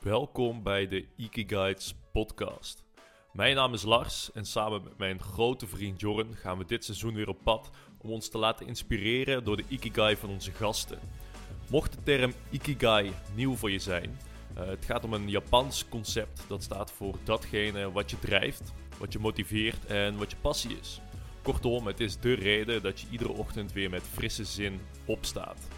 Welkom bij de Ikiguides podcast. Mijn naam is Lars en samen met mijn grote vriend Jorn gaan we dit seizoen weer op pad om ons te laten inspireren door de Ikigai van onze gasten. Mocht de term Ikigai nieuw voor je zijn, uh, het gaat om een Japans concept dat staat voor datgene wat je drijft, wat je motiveert en wat je passie is. Kortom, het is de reden dat je iedere ochtend weer met frisse zin opstaat.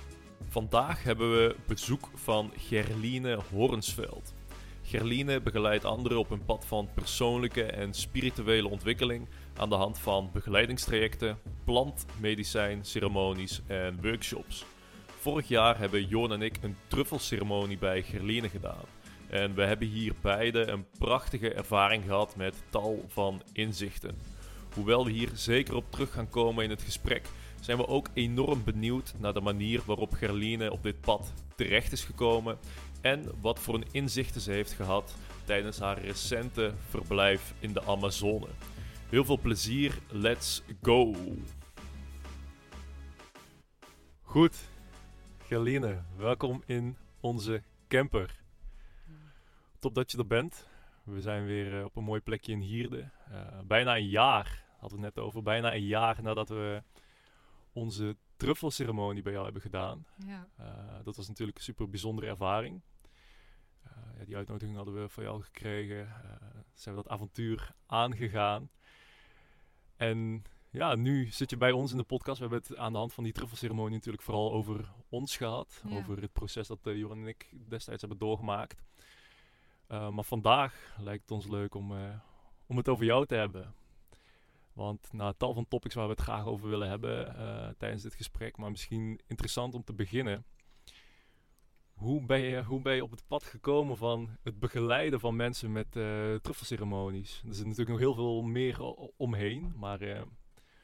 Vandaag hebben we bezoek van Gerline Hornsveld. Gerline begeleidt anderen op een pad van persoonlijke en spirituele ontwikkeling aan de hand van begeleidingstrajecten, plantmedicijn, ceremonies en workshops. Vorig jaar hebben Joon en ik een truffelceremonie bij Gerline gedaan. En we hebben hier beide een prachtige ervaring gehad met tal van inzichten. Hoewel we hier zeker op terug gaan komen in het gesprek, zijn we ook enorm benieuwd naar de manier waarop Gerline op dit pad terecht is gekomen en wat voor een inzichten ze heeft gehad tijdens haar recente verblijf in de Amazone. Heel veel plezier, let's go! Goed, Gerline, welkom in onze camper. Top dat je er bent. We zijn weer eh, op een mooi plekje in Hierde. Uh, bijna een jaar, hadden we het net over, bijna een jaar nadat we onze truffelceremonie bij jou hebben gedaan. Ja. Uh, dat was natuurlijk een super bijzondere ervaring. Uh, ja, die uitnodiging hadden we van jou gekregen. Uh, zijn we dat avontuur aangegaan. En ja, nu zit je bij ons in de podcast. We hebben het aan de hand van die truffelceremonie natuurlijk vooral over ons gehad. Over het proces dat Joran en ik destijds hebben doorgemaakt. maar vandaag lijkt het ons leuk om, om het over jou te hebben. Want na tal van topics waar we het graag over willen hebben uh, tijdens dit gesprek, maar misschien interessant om te beginnen. Hoe ben, je, hoe ben je op het pad gekomen van het begeleiden van mensen met uh, truffelceremonies? Er zit natuurlijk nog heel veel meer omheen, maar uh,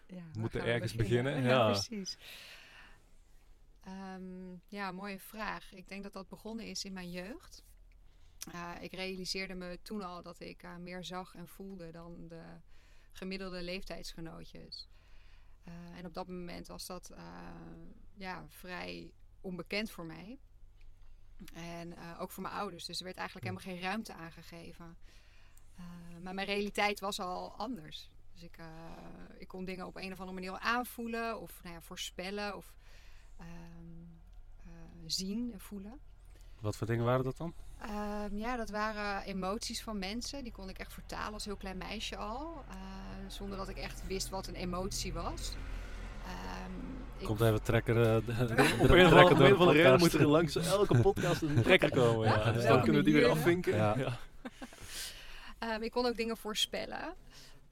ja, we moeten ergens beginnen. beginnen. Ja, ja, precies. Um, ja, mooie vraag. Ik denk dat dat begonnen is in mijn jeugd. ik realiseerde me toen al dat ik meer zag en voelde dan de gemiddelde leeftijdsgenootjes. Uh, en op dat moment was dat uh, ja, vrij onbekend voor mij. En uh, ook voor mijn ouders. Dus er werd eigenlijk helemaal geen ruimte aangegeven. maar mijn realiteit was al anders. Dus ik, ik kon dingen op een of andere manier al aanvoelen of nou ja, voorspellen of ehm, zien en voelen. Wat voor dingen waren dat dan? Ehm, ja, dat waren emoties van mensen. Die kon ik echt vertalen als heel klein meisje al. Uh, zonder dat ik echt wist wat een emotie was. Um, Komt even trekker. Uh, op een of andere reden moet er langs elke podcast een trekker komen. Ja. Dus dan kunnen we die weer afvinken. Ja. ja. Um, ik kon ook dingen voorspellen.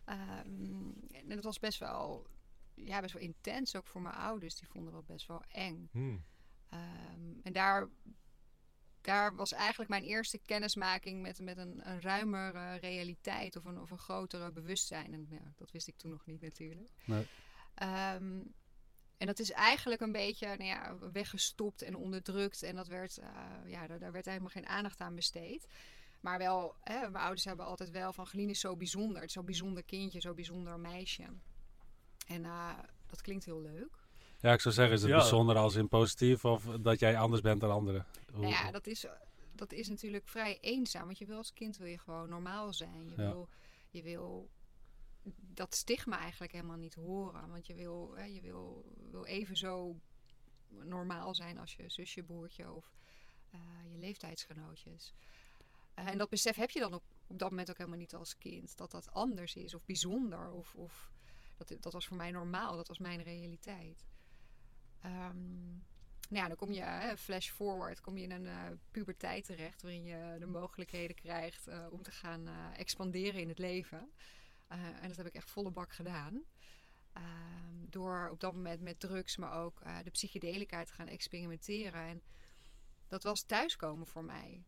en dat was best wel, ja, best wel intens, ook voor mijn ouders. Die vonden dat best wel eng. Hmm. en daar daar was eigenlijk mijn eerste kennismaking met, met een, een ruimere realiteit of een, of een grotere bewustzijn. En ja, dat wist ik toen nog niet natuurlijk. Nee. Ehm, en dat is eigenlijk een beetje nou ja, weggestopt en onderdrukt. En dat werd, uh, ja, daar, daar, werd helemaal geen aandacht aan besteed. Maar wel, hè, mijn ouders hebben altijd wel van Gelien is zo bijzonder. Het is zo'n bijzonder kindje, zo bijzonder meisje. En uh, dat klinkt heel leuk. Ja, ik zou zeggen, is het bijzonder als in positief of dat jij anders bent dan anderen? Nou ja, dat is, dat is natuurlijk vrij eenzaam. Want je wil als kind wil je gewoon normaal zijn. Je, wil, je wil dat stigma eigenlijk helemaal niet horen. Want je wil, hè, je wil, wil even zo normaal zijn als je zusje, broertje of uh, je leeftijdsgenootjes. Uh, en dat besef heb je dan op, op dat moment ook helemaal niet als kind. Dat dat anders is of bijzonder. Of, of dat, dat was voor mij normaal. Dat was mijn realiteit. Um, nou dan kom je, flash forward, kom je in een uh, puberteit terecht waarin je de mogelijkheden krijgt uh, om te gaan uh, expanderen in het leven. en dat heb ik echt volle bak gedaan. Ehm, door op dat moment met drugs, maar ook de psychedelica te gaan experimenteren. En dat was thuiskomen voor mij.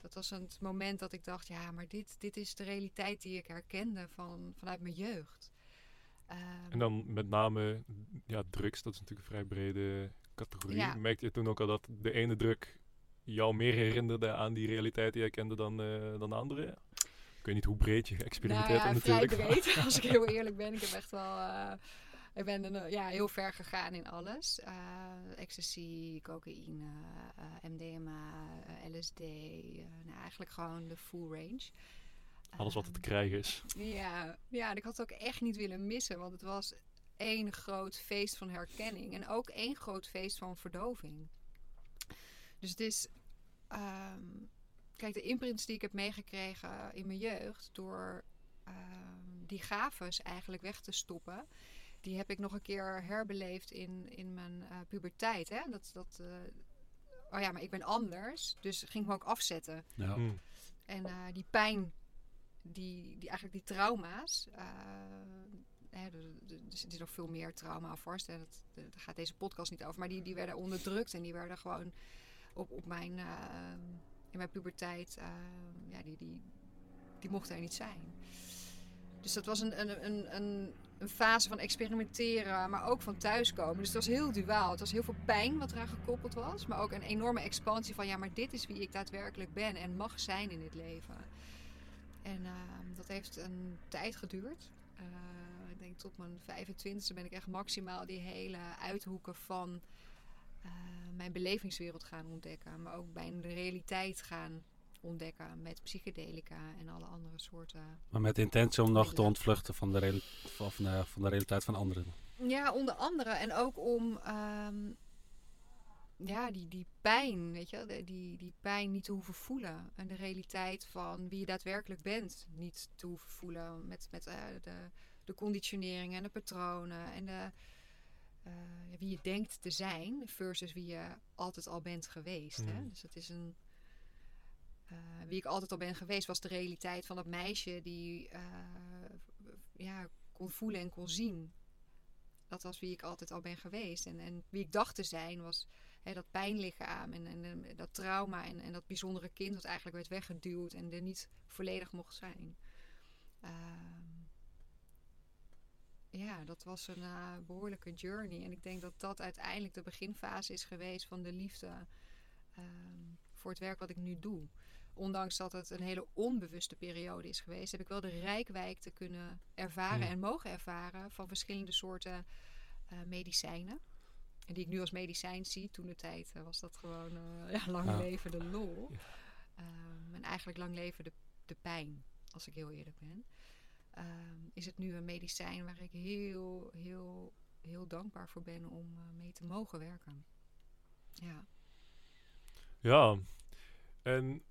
Dat was het moment dat ik dacht, ja, maar dit, dit is de realiteit die ik herkende van, vanuit mijn jeugd. Ehm, en dan met name ja, drugs, dat is natuurlijk een vrij brede categorie. Ja. Merkte je toen ook al dat de ene druk jou meer herinnerde aan die realiteit die jij kende dan, uh, dan de andere? Ik weet niet hoe breed je geëxperimenteerd nou ja, natuurlijk. breed, als ik heel eerlijk ben. Ik heb echt wel... Uh, ik ben uh, ja, heel ver gegaan in alles. Uh, ecstasy, cocaïne, MDMA, LSD. nou, eigenlijk gewoon de full range. Alles wat er te krijgen is. Ja, ja, en ik had het ook echt niet willen missen. Want het was één groot feest van herkenning. En ook één groot feest van verdoving. Dus het is... Um, kijk, de imprints die ik heb meegekregen in mijn jeugd... door um, die gaves eigenlijk weg te stoppen die heb ik nog een keer herbeleefd in, in mijn uh, puberteit. Hè? Dat, dat, uh, oh ja, maar ik ben anders. Dus ging ik me ook afzetten. Ja. Hmm. En uh, die pijn, die, die, eigenlijk die trauma's. Hè, er zit nog veel meer trauma aan vast. Dat, daar gaat deze podcast niet over. Maar die, die werden onderdrukt en die werden gewoon op, op mijn, in mijn puberteit. ja, die, die, die mochten er niet zijn. Dus dat was een, een, een, een een fase van experimenteren, maar ook van thuiskomen. Dus het was heel duaal. Het was heel veel pijn wat eraan gekoppeld was, maar ook een enorme expansie van ja, maar dit is wie ik daadwerkelijk ben en mag zijn in dit leven. En uh, dat heeft een tijd geduurd. Uh, ik denk tot mijn 25e ben ik echt maximaal die hele uithoeken van uh, mijn belevingswereld gaan ontdekken, maar ook bij de realiteit gaan ontdekken met psychedelica en alle andere soorten. Maar met intentie om nog te ontvluchten van de, van, de, van de realiteit van anderen. Ja, onder andere. En ook om um, ja, die, die pijn, weet je, die, die pijn niet te hoeven voelen. En de realiteit van wie je daadwerkelijk bent niet te hoeven voelen. Met, met uh, de, de conditioneringen en de patronen en de, uh, wie je denkt te zijn versus wie je altijd al bent geweest. Mm. Hè? Dus het is een uh, wie ik altijd al ben geweest, was de realiteit van dat meisje die ja, kon voelen en kon zien. Dat was wie ik altijd al ben geweest. En, en wie ik dacht te zijn was hè, dat pijnlichaam en, en, en, dat trauma en, en dat bijzondere kind dat eigenlijk werd weggeduwd en er niet volledig mocht zijn. Uh, ja, dat was een uh, behoorlijke journey. En ik denk dat dat uiteindelijk de beginfase is geweest van de liefde ehm, voor het werk wat ik nu doe ondanks dat het een hele onbewuste periode is geweest, heb ik wel de rijkwijde kunnen ervaren en mogen ervaren van verschillende soorten uh, medicijnen. En die ik nu als medicijn zie. Toen de tijd uh, was dat gewoon uh, ja, lang leven de lol. Um, en eigenlijk lang leven de, de pijn, als ik heel eerlijk ben. Um, is het nu een medicijn waar ik heel, heel, heel dankbaar voor ben om mee te mogen werken. Ja. Ja, en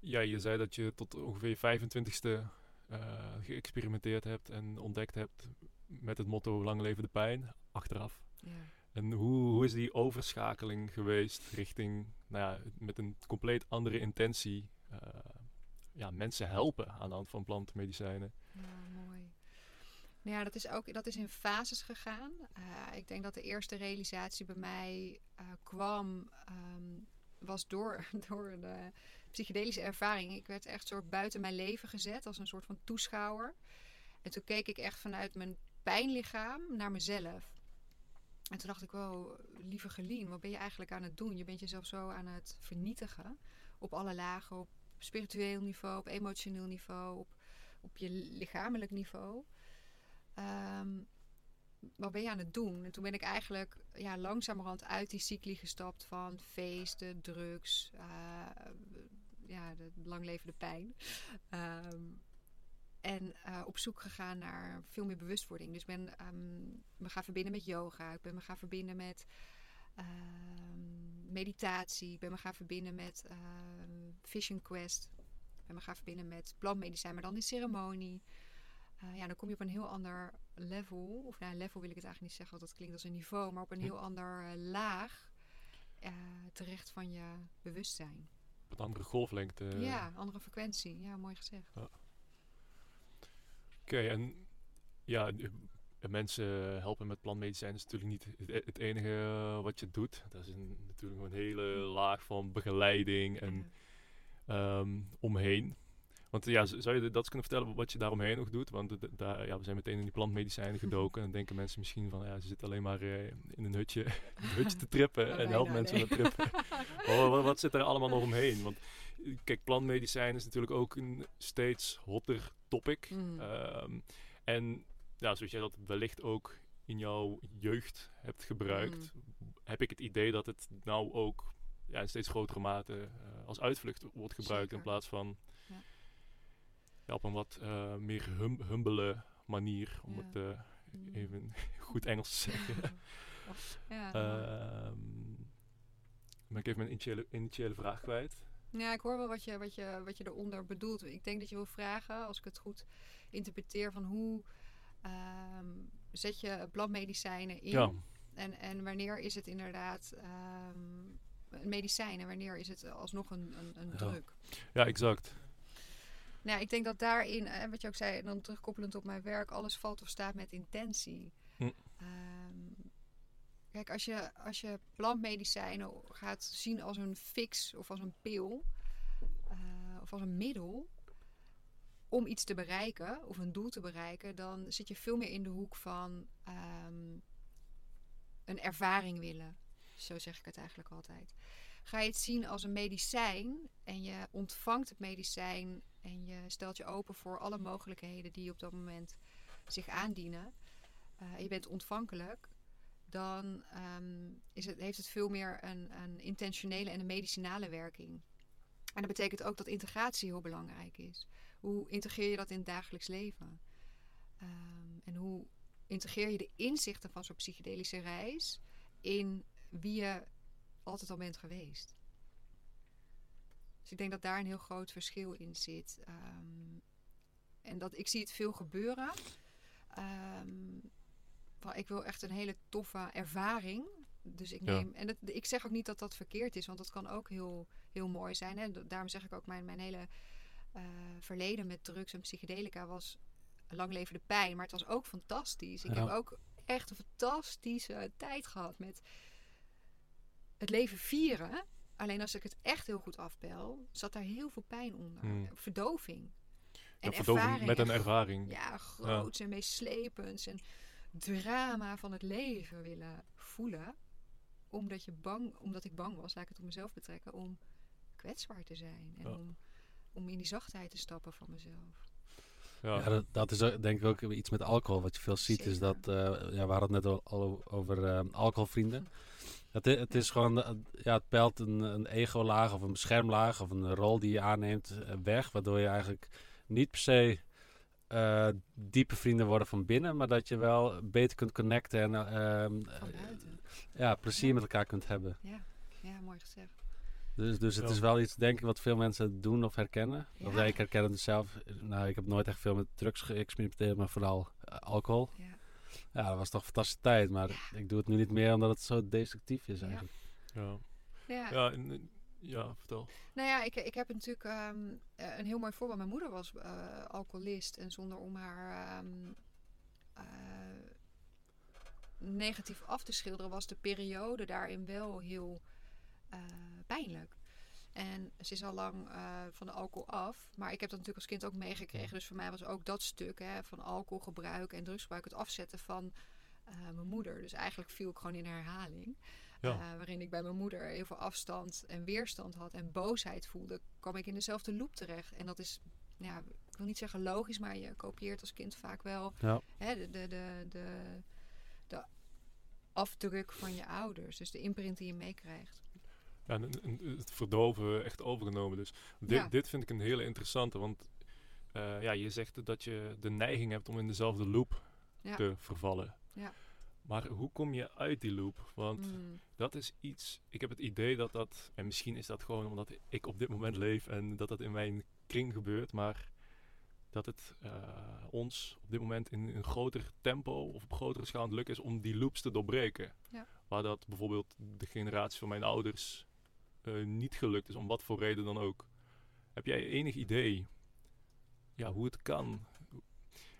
ja, je zei dat je tot ongeveer 25ste uh, geëxperimenteerd hebt en ontdekt hebt met het motto lang leven de pijn, achteraf. Ja. En hoe, hoe is die overschakeling geweest richting, nou ja, met een compleet andere intentie, uh, ja, mensen helpen aan de hand van plantmedicijnen? Ja, mooi. Nou ja, dat is ook dat is in fases gegaan. Uh, ik denk dat de eerste realisatie bij mij kwam, um, was door, door de psychedelische ervaring. Ik werd echt soort buiten mijn leven gezet als een soort van toeschouwer. En toen keek ik echt vanuit mijn pijnlichaam naar mezelf. En toen dacht ik, wow, lieve Gelien, wat ben je eigenlijk aan het doen? Je bent jezelf zo aan het vernietigen. Op alle lagen, op spiritueel niveau, op emotioneel niveau, op, op je lichamelijk niveau. Um, wat ben je aan het doen? En toen ben ik eigenlijk ja, langzamerhand uit die cycli gestapt van feesten, drugs, uh, ja, de langlevende pijn. Um, en uh, op zoek gegaan naar veel meer bewustwording. Dus ik ben um, me gaan verbinden met yoga. Ik ben me gaan verbinden met um, meditatie. Ik ben me gaan verbinden met Vision Quest. Ik ben me gaan verbinden met plantmedicijn, maar dan in ceremonie. Uh, ja, dan kom je op een heel ander level. Of nou, level wil ik het eigenlijk niet zeggen, want dat klinkt als een niveau. Maar op een heel ander uh, laag uh, terecht van je bewustzijn een andere golflengte. Ja, andere frequentie. Ja, mooi gezegd. Ja. Oké, en ja, mensen helpen met plantmedicijn is natuurlijk niet het, enige eh, wat je doet. Dat is een, natuurlijk een hele laag van begeleiding en ehm, omheen. Want ja, zou je dat kunnen vertellen wat je daaromheen nog doet? Want daar, ja, we zijn meteen in die plantmedicijnen gedoken. En denken mensen misschien van, ja, ze zitten alleen maar uh, in een hutje, een hutje te trippen. en helpt mensen met trippen. wat, wat, wat, zit er allemaal nog omheen? Want kijk, plantmedicijn is natuurlijk ook een steeds hotter topic. Mm. Um, en ja, zoals jij dat wellicht ook in jouw jeugd hebt gebruikt, Mm. heb ik het idee dat het nou ook ja, in steeds grotere mate eh, als uitvlucht wordt gebruikt in plaats van Ja. ja, op een wat eh, meer hum humbele manier, om het eh, Mm. even goed Engels te zeggen. ja, Ehm maar ik even mijn initiële, initiële vraag kwijt. Ja, ik hoor wel wat je, wat, je, wat je eronder bedoelt. Ik denk dat je wil vragen, als ik het goed interpreteer, van hoe ehm, zet je plantmedicijnen in? Ja, En, en wanneer is het inderdaad ehm, een medicijn en wanneer is het alsnog een, een, een Ja. druk? ja, exact. Nou, ik denk dat daarin, eh, wat je ook zei, dan terugkoppelend op mijn werk, alles valt of staat met intentie. Hm. Ehm, kijk, als je, als je plantmedicijnen gaat zien als een fix of als een pil eh, of als een middel om iets te bereiken of een doel te bereiken, dan zit je veel meer in de hoek van ehm, een ervaring willen. Zo zeg ik het eigenlijk altijd. Ga je het zien als een medicijn en je ontvangt het medicijn en je stelt je open voor alle mogelijkheden die op dat moment zich aandienen. eh, je bent ontvankelijk, dan ehm, is het, heeft het veel meer een, een intentionele en een medicinale werking. En dat betekent ook dat integratie heel belangrijk is. Hoe integreer je dat in het dagelijks leven? Ehm, en hoe integreer je de inzichten van zo'n psychedelische reis in wie je altijd al bent geweest? Dus ik denk dat daar een heel groot verschil in zit. Ehm, en dat ik zie het veel gebeuren. Van, ik wil echt een hele toffe ervaring. Dus ik Ja. neem. En het, ik zeg ook niet dat dat verkeerd is, want dat kan ook heel, heel mooi zijn. Hè? Da- Daarom zeg ik ook, mijn, mijn hele eh, verleden met drugs en psychedelica was lang leven de pijn. Maar het was ook fantastisch. Ik Ja. heb ook echt een fantastische tijd gehad met het leven vieren. Alleen als ik het echt heel goed afbel, zat daar heel veel pijn onder. Hmm. Verdoving. Ja, En verdoving ervaring. met een En ervaring. ja, groots en meeslepends en drama van het leven willen voelen. Omdat, je bang, omdat ik bang was, laat ik het op mezelf betrekken, om kwetsbaar te zijn. En Ja. om, om in die zachtheid te stappen van mezelf. Ja. Ja, dat, dat is denk ik ook iets met alcohol. Wat je veel ziet is dat, eh, ja, we hadden het net al, al over eh, alcoholvrienden. Het, het is gewoon, eh, ja, het pelt een, een ego-laag of een beschermlaag of een rol die je aanneemt eh, weg. Waardoor je eigenlijk niet per se eh, diepe vrienden worden van binnen, maar dat je wel beter kunt connecten en eh, ehm, eh, ja, plezier Ja. met elkaar kunt hebben. Ja, ja mooi gezegd. Dus, dus het is wel iets, denk ik, wat veel mensen doen of herkennen. Of Ja. ik herken het zelf. Nou, ik heb nooit echt veel met drugs geëxperimenteerd, maar vooral alcohol. Ja. Ja, dat was toch een fantastische tijd. Maar Ja. ik doe het nu niet meer omdat het zo destructief is eigenlijk. Ja. Ja. Ja, en, en- ja, vertel. Nou ja, ik, ik heb natuurlijk ehm, eh, een heel mooi voorbeeld. Mijn moeder was eh, alcoholist. En zonder om haar ehm, eh, negatief af te schilderen, was de periode daarin wel heel pijnlijk. En ze is al lang van de alcohol af. Maar ik heb dat natuurlijk als kind ook meegekregen. Dus voor mij was ook dat stuk hè, van alcoholgebruik en drugsgebruik het afzetten van mijn moeder. Dus eigenlijk viel ik gewoon in herhaling. Ja. Eh, waarin ik bij mijn moeder heel veel afstand en weerstand had en boosheid voelde, kwam ik in dezelfde loop terecht. En dat is, ja, ik wil niet zeggen logisch, maar je kopieert als kind vaak wel Ja. hè, de, de, de, de, de afdruk van je ouders. Dus de imprint die je meekrijgt. Ja, en- en het verdoven echt overgenomen. Dus dit, Ja. dit vind ik een hele interessante. Want eh, ja, je zegt dat je de neiging hebt om in dezelfde loop Ja. te vervallen. Ja. Maar hoe kom je uit die loop? Want Mm, dat is iets. Ik heb het idee dat dat. En misschien is dat gewoon omdat ik op dit moment leef en dat dat in mijn kring gebeurt. Maar dat het eh, ons op dit moment in een groter tempo of op grotere schaal aan het lukken is om die loops te doorbreken. Ja. Waar dat bijvoorbeeld de generatie van mijn ouders eh, niet gelukt is, om wat voor reden dan ook. Heb jij enig idee ja, hoe het kan?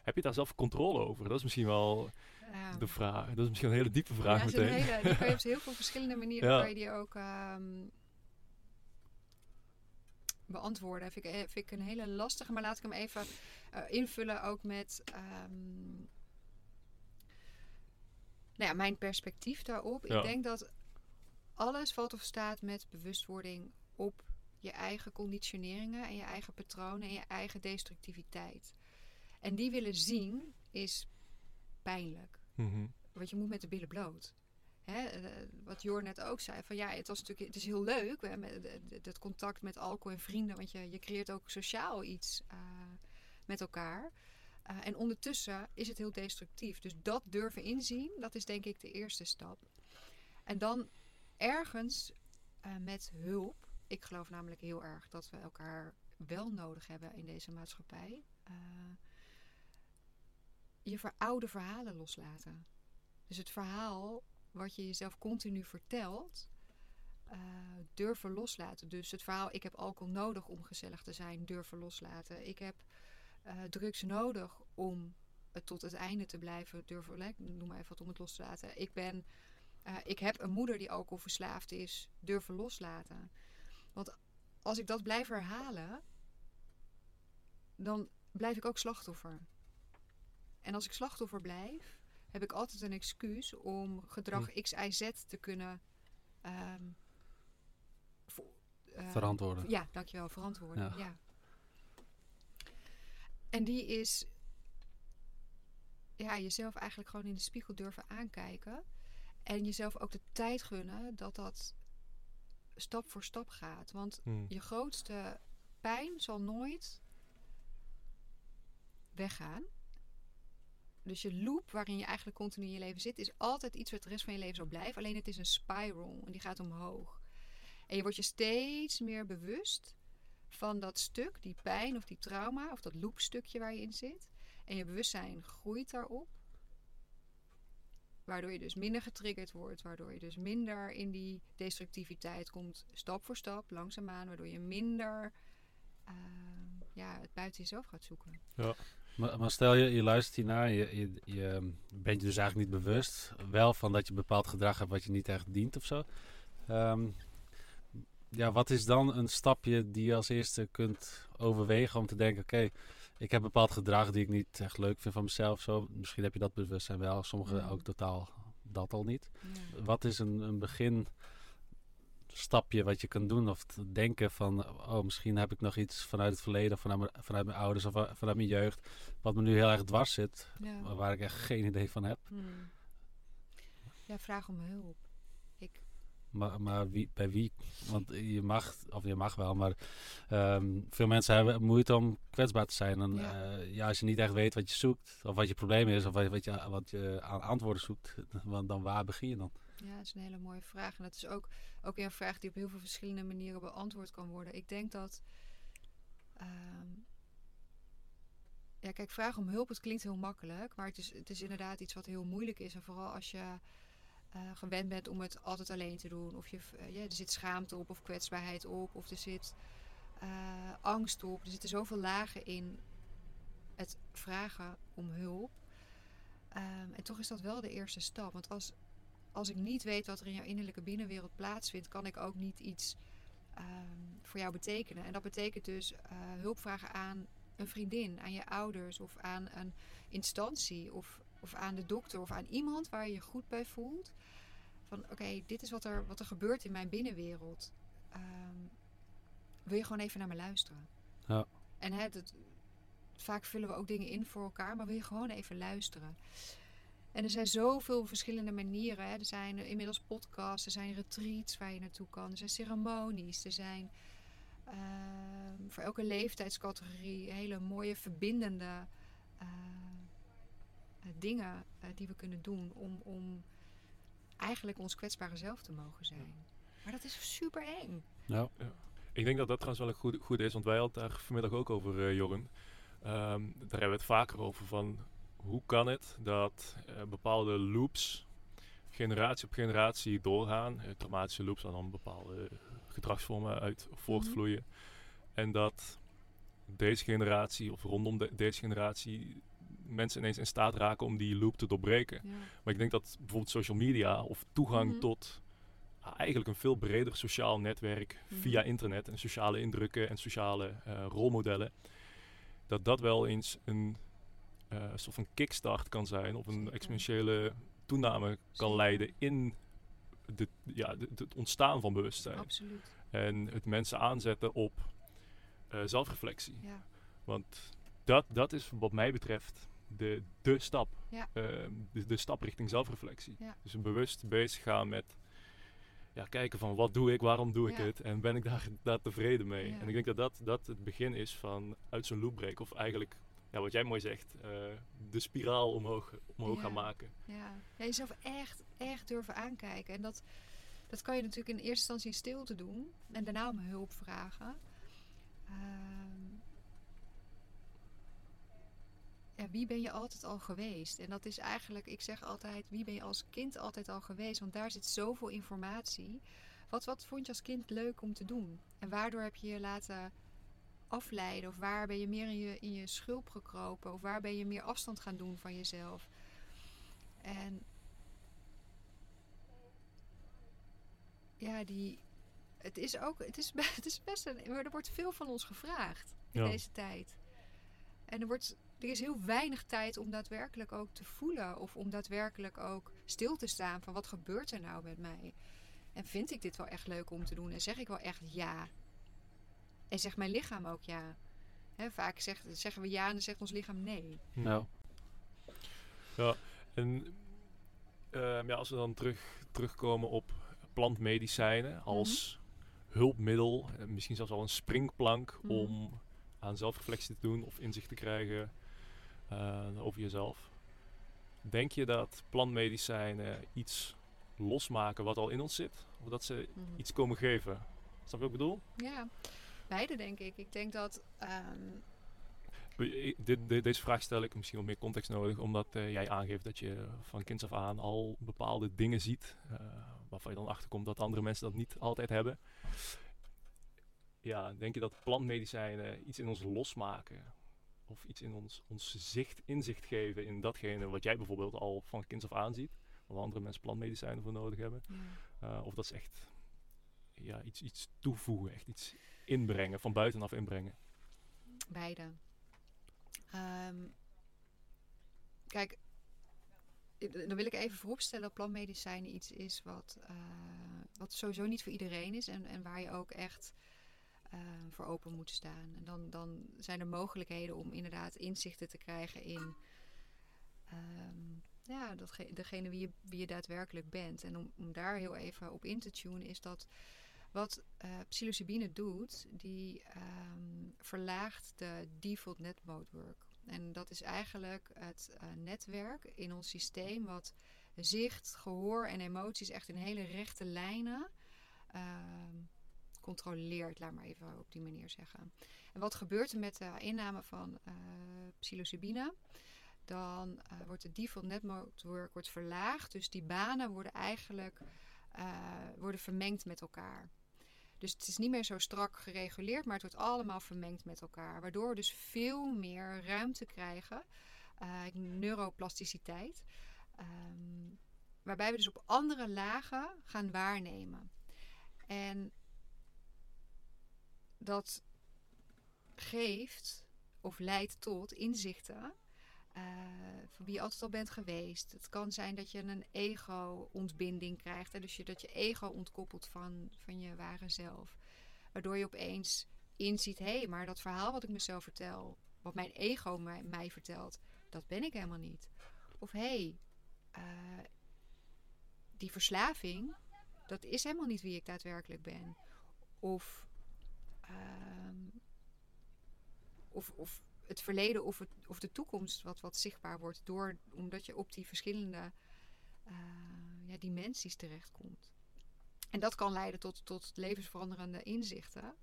Heb je daar zelf controle over? Dat is misschien wel ja. de vraag. Dat is misschien een hele diepe vraag ja, meteen. hele, die kan je op heel veel verschillende manieren Ja. kan je die ook ehm, beantwoorden. Vind ik, eh, vind ik een hele lastige, maar laat ik hem even eh, invullen ook met ehm, nou ja, mijn perspectief daarop. Ik denk dat alles valt of staat met bewustwording op je eigen conditioneringen en je eigen patronen en je eigen destructiviteit. En die willen zien is pijnlijk. Mhm. Want je moet met de billen bloot. Hè, eh, wat Jor net ook zei, van ja, het, was natuurlijk, het is heel leuk, met, het contact met alcohol en vrienden, want je, je creëert ook sociaal iets eh, met elkaar. Eh, en ondertussen is het heel destructief. Dus dat durven inzien, dat is denk ik de eerste stap. En dan ergens met hulp. Ik geloof namelijk heel erg dat we elkaar wel nodig hebben in deze maatschappij. Eh, je veroude verhalen loslaten. Dus het verhaal wat je jezelf continu vertelt, eh, durven loslaten. Dus het verhaal, ik heb alcohol nodig om gezellig te zijn, durven loslaten. Ik heb eh, drugs nodig om het tot het einde te blijven durven, noem maar even wat om het los te laten. Ik ben, eh, ik heb een moeder die alcoholverslaafd is, durven loslaten. Want als ik dat blijf herhalen, dan blijf ik ook slachtoffer. En als ik slachtoffer blijf, heb ik altijd een excuus om gedrag X, Y, Z te kunnen eh, Verantwoorden. ja, dankjewel, verantwoorden. Ja. Ja. En die is ja, jezelf eigenlijk gewoon in de spiegel durven aankijken. En jezelf ook de tijd gunnen dat dat stap voor stap gaat. Want Hmm. je grootste pijn zal nooit weggaan. Dus je loop waarin je eigenlijk continu in je leven zit, is altijd iets wat de rest van je leven zal blijven. Alleen het is een spiral en die gaat omhoog. En je wordt je steeds meer bewust van dat stuk, die pijn of die trauma of dat loopstukje waar je in zit. En je bewustzijn groeit daarop. Waardoor je dus minder getriggerd wordt, waardoor je dus minder in die destructiviteit komt, stap voor stap, langzaamaan, waardoor je minder eh, ja, het buiten jezelf gaat zoeken. Maar, maar stel je, je luistert hiernaar, je, je, je bent je dus eigenlijk niet bewust. Wel van dat je bepaald gedrag hebt wat je niet echt dient of zo. Ehm, ja, wat is dan een stapje die je als eerste kunt overwegen om te denken: oké, ik heb bepaald gedrag die ik niet echt leuk vind van mezelf. Zo. Misschien heb je dat bewustzijn wel, sommigen ook totaal dat al niet. Ja. Wat is een, een begin stapje wat je kan doen of te denken van oh misschien heb ik nog iets vanuit het verleden of vanuit mijn, vanuit mijn ouders of vanuit mijn jeugd wat me nu heel erg dwars zit Ja. waar ik echt geen idee van heb Hmm. ja, vraag om hulp. maar, maar wie, bij wie want je mag of je mag wel maar ehm, veel mensen hebben moeite om kwetsbaar te zijn en Ja. ja. ja als je niet echt weet wat je zoekt of wat je probleem is of wat, je- wat je aan antwoorden zoekt want dan waar begin je dan Ja, dat is een hele mooie vraag. En dat is ook, ook weer een vraag die op heel veel verschillende manieren beantwoord kan worden. Ik denk dat. ehm, ja, kijk, vragen om hulp, het klinkt heel makkelijk. Maar het is, het is inderdaad iets wat heel moeilijk is. En vooral als je eh, gewend bent om het altijd alleen te doen. Of je, eh, ja, er zit schaamte op, of kwetsbaarheid op, of er zit eh, angst op. Er zitten zoveel lagen in het vragen om hulp. Ehm, en toch is dat wel de eerste stap. Want als, als ik niet weet wat er in jouw innerlijke binnenwereld plaatsvindt, kan ik ook niet iets ehm, voor jou betekenen. En dat betekent dus eh, hulp vragen aan een vriendin, aan je ouders of aan een instantie of, of aan de dokter of aan iemand waar je je goed bij voelt. Van oké, dit is wat er, wat er gebeurt in mijn binnenwereld. Ehm, wil je gewoon even naar me luisteren? Ja. En hè, dat, vaak vullen we ook dingen in voor elkaar, maar wil je gewoon even luisteren? En er zijn zoveel verschillende manieren. Hè. Er zijn inmiddels podcasts, er zijn retreats waar je naartoe kan, er zijn ceremonies, er zijn ehm, voor elke leeftijdscategorie hele mooie verbindende eh, eh, dingen eh, die we kunnen doen om, om eigenlijk ons kwetsbare zelf te mogen zijn. Maar dat is super eng. ja Ik denk dat dat trouwens wel een goed, goed is, want wij hadden het daar vanmiddag ook over, eh Jorren. Ehm, daar hebben we het vaker over van hoe kan het dat eh, bepaalde loops generatie op generatie doorgaan. Eh, traumatische loops waar dan bepaalde gedragsvormen uit voortvloeien. En dat deze generatie of rondom de- deze generatie mensen ineens in staat raken om die loop te doorbreken. Ja. Maar ik denk dat bijvoorbeeld social media of toegang Mhm. tot ah, eigenlijk een veel breder sociaal netwerk Mhm. via internet en sociale indrukken en sociale eh, rolmodellen, dat dat wel eens een soort van kickstart kan zijn of een exponentiële toename kan leiden in de, ja, de- het ontstaan van bewustzijn. Absoluut. En het mensen aanzetten op eh, zelfreflectie. Ja. Want dat, dat is wat mij betreft de, de stap. Ja. Ehm, de, de stap richting zelfreflectie. Ja. Dus een bewust bezig gaan met ja, kijken van wat doe ik, waarom doe ik het en ben ik daar, daar tevreden mee. En ik denk dat, dat dat het begin is van uit zo'n loop breken. Of eigenlijk, ja, wat jij mooi zegt, eh, de spiraal omhoog, omhoog Ja. gaan maken. Ja. ja, jezelf echt, echt durven aankijken. En dat, dat kan je natuurlijk in eerste instantie in stilte doen. En daarna om hulp vragen. Ehm, ja, wie ben je altijd al geweest? En dat is eigenlijk, ik zeg altijd, wie ben je als kind altijd al geweest? Want daar zit zoveel informatie. Wat, wat vond je als kind leuk om te doen? En waardoor heb je je laten afleiden? Of waar ben je meer in je, in je schulp gekropen? Of waar ben je meer afstand gaan doen van jezelf? En ja, die, het is ook, het is, het is best een, er wordt veel van ons gevraagd in Ja. deze tijd. En er, wordt, er is heel weinig tijd om daadwerkelijk ook te voelen of om daadwerkelijk ook stil te staan van wat gebeurt er nou met mij? En vind ik dit wel echt leuk om te doen? En zeg ik wel echt ja? En zegt mijn lichaam ook ja? Hè, vaak zegt, zeggen we ja en dan zegt ons lichaam nee. Nou, En ehm, ja, als we dan terug, terugkomen op plantmedicijnen als hulpmiddel, eh, misschien zelfs al een springplank Mhm. om aan zelfreflectie te doen of inzicht te krijgen eh, over jezelf. Denk je dat plantmedicijnen iets losmaken wat al in ons zit? Of dat ze Mhm. iets komen geven? Snap je wat ik bedoel? Ja, beide denk ik. Ik denk dat. ehm, Ik- Dit, dit- deze vraag stel ik misschien wat meer context nodig, omdat eh, jij aangeeft dat je van kinds af aan al bepaalde dingen ziet, eh, waarvan je dan achterkomt dat andere mensen dat niet altijd hebben. Ja, denk je dat plantmedicijnen iets in ons losmaken? Of iets in ons, ons zicht, inzicht geven in datgene wat jij bijvoorbeeld al van kinds af aan ziet, waar andere mensen plantmedicijnen voor nodig hebben? Eh, of dat ze echt ja, iets, iets toevoegen, echt iets inbrengen, van buitenaf inbrengen? Beide. Ehm, kijk, dan wil ik even vooropstellen dat plantmedicijnen iets is wat, eh, wat sowieso niet voor iedereen is en, en waar je ook echt eh, voor open moet staan. En dan, dan zijn er mogelijkheden om inderdaad inzichten te krijgen in ehm, ja, datge- degene wie je, wie je daadwerkelijk bent. En om, om daar heel even op in te tunen is dat wat eh psilocybine doet, die ehm, verlaagt de default network. En dat is eigenlijk het eh, netwerk in ons systeem wat zicht, gehoor en emoties echt in hele rechte lijnen ehm, controleert, laat maar even op die manier zeggen. En wat gebeurt er met de inname van eh psilocybine? Dan wordt de default network wordt verlaagd, dus die banen worden eigenlijk worden vermengd met elkaar. Dus het is niet meer zo strak gereguleerd, maar het wordt allemaal vermengd met elkaar. Waardoor we dus veel meer ruimte krijgen, eh, neuroplasticiteit. ehm, waarbij we dus op andere lagen gaan waarnemen. En dat geeft of leidt tot inzichten eh, van wie je altijd al bent geweest. Het kan zijn dat je een ego-ontbinding krijgt. Hè? Dus dat je ego ontkoppelt van, van je ware zelf. Waardoor je opeens inziet, hé, hey, maar dat verhaal wat ik mezelf vertel, wat mijn ego mij, mij vertelt, dat ben ik helemaal niet. Of hé, hey, eh, die verslaving, dat is helemaal niet wie ik daadwerkelijk ben. Of, ehm, of, of het verleden of, het, of de toekomst wat, wat zichtbaar wordt, door, omdat je op die verschillende eh, ja, dimensies terechtkomt. En dat kan leiden tot, tot levensveranderende inzichten.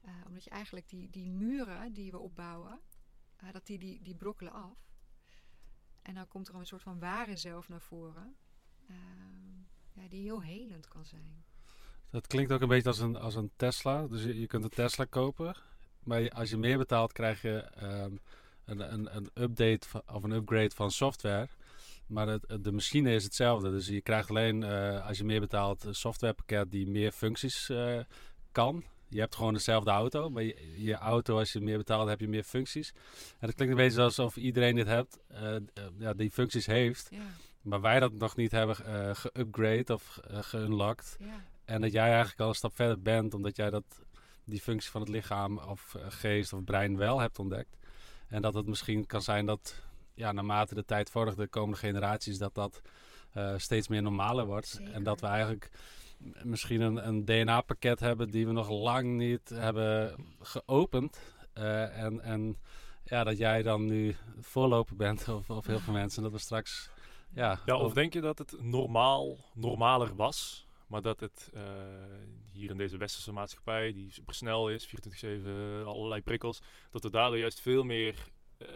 eh, omdat je eigenlijk die, die muren die we opbouwen, eh, dat die, die, die brokkelen af. En dan komt er een soort van ware zelf naar voren. ja, die heel helend kan zijn. Dat klinkt ook een beetje als een, als een Tesla. Dus je kunt een Tesla kopen. Maar als je meer betaalt, krijg je ehm, een, een, een update of een upgrade van software. Maar het, het- de machine is hetzelfde. Dus je krijgt alleen, eh, als je meer betaalt, een softwarepakket die meer functies eh, kan. Je hebt gewoon dezelfde auto, maar je, je auto, als je meer betaalt, heb je meer functies. En dat klinkt een beetje alsof iedereen dit hebt, eh, ja, die functies heeft. Ja, Maar wij dat nog niet hebben geupgrade of geunlocked. ja, En dat jij eigenlijk al een stap verder bent, omdat jij dat, die functie van het lichaam of eh, geest of brein wel hebt ontdekt. En dat het misschien kan zijn dat ja, naarmate de tijd vordert, de komende generaties, dat dat eh, steeds meer normaler wordt. Zeker. En dat we eigenlijk misschien een, een DNA-pakket hebben die we nog lang niet hebben geopend. Eh, en, en ja, dat jij dan nu voorloper bent, of, of heel veel mensen, dat we straks... Ja, Ja, of denk je dat het normaal, normaler was, maar dat het eh, hier in deze westerse maatschappij, die super snel is, 24-7, allerlei prikkels, dat we daardoor juist veel meer ehm,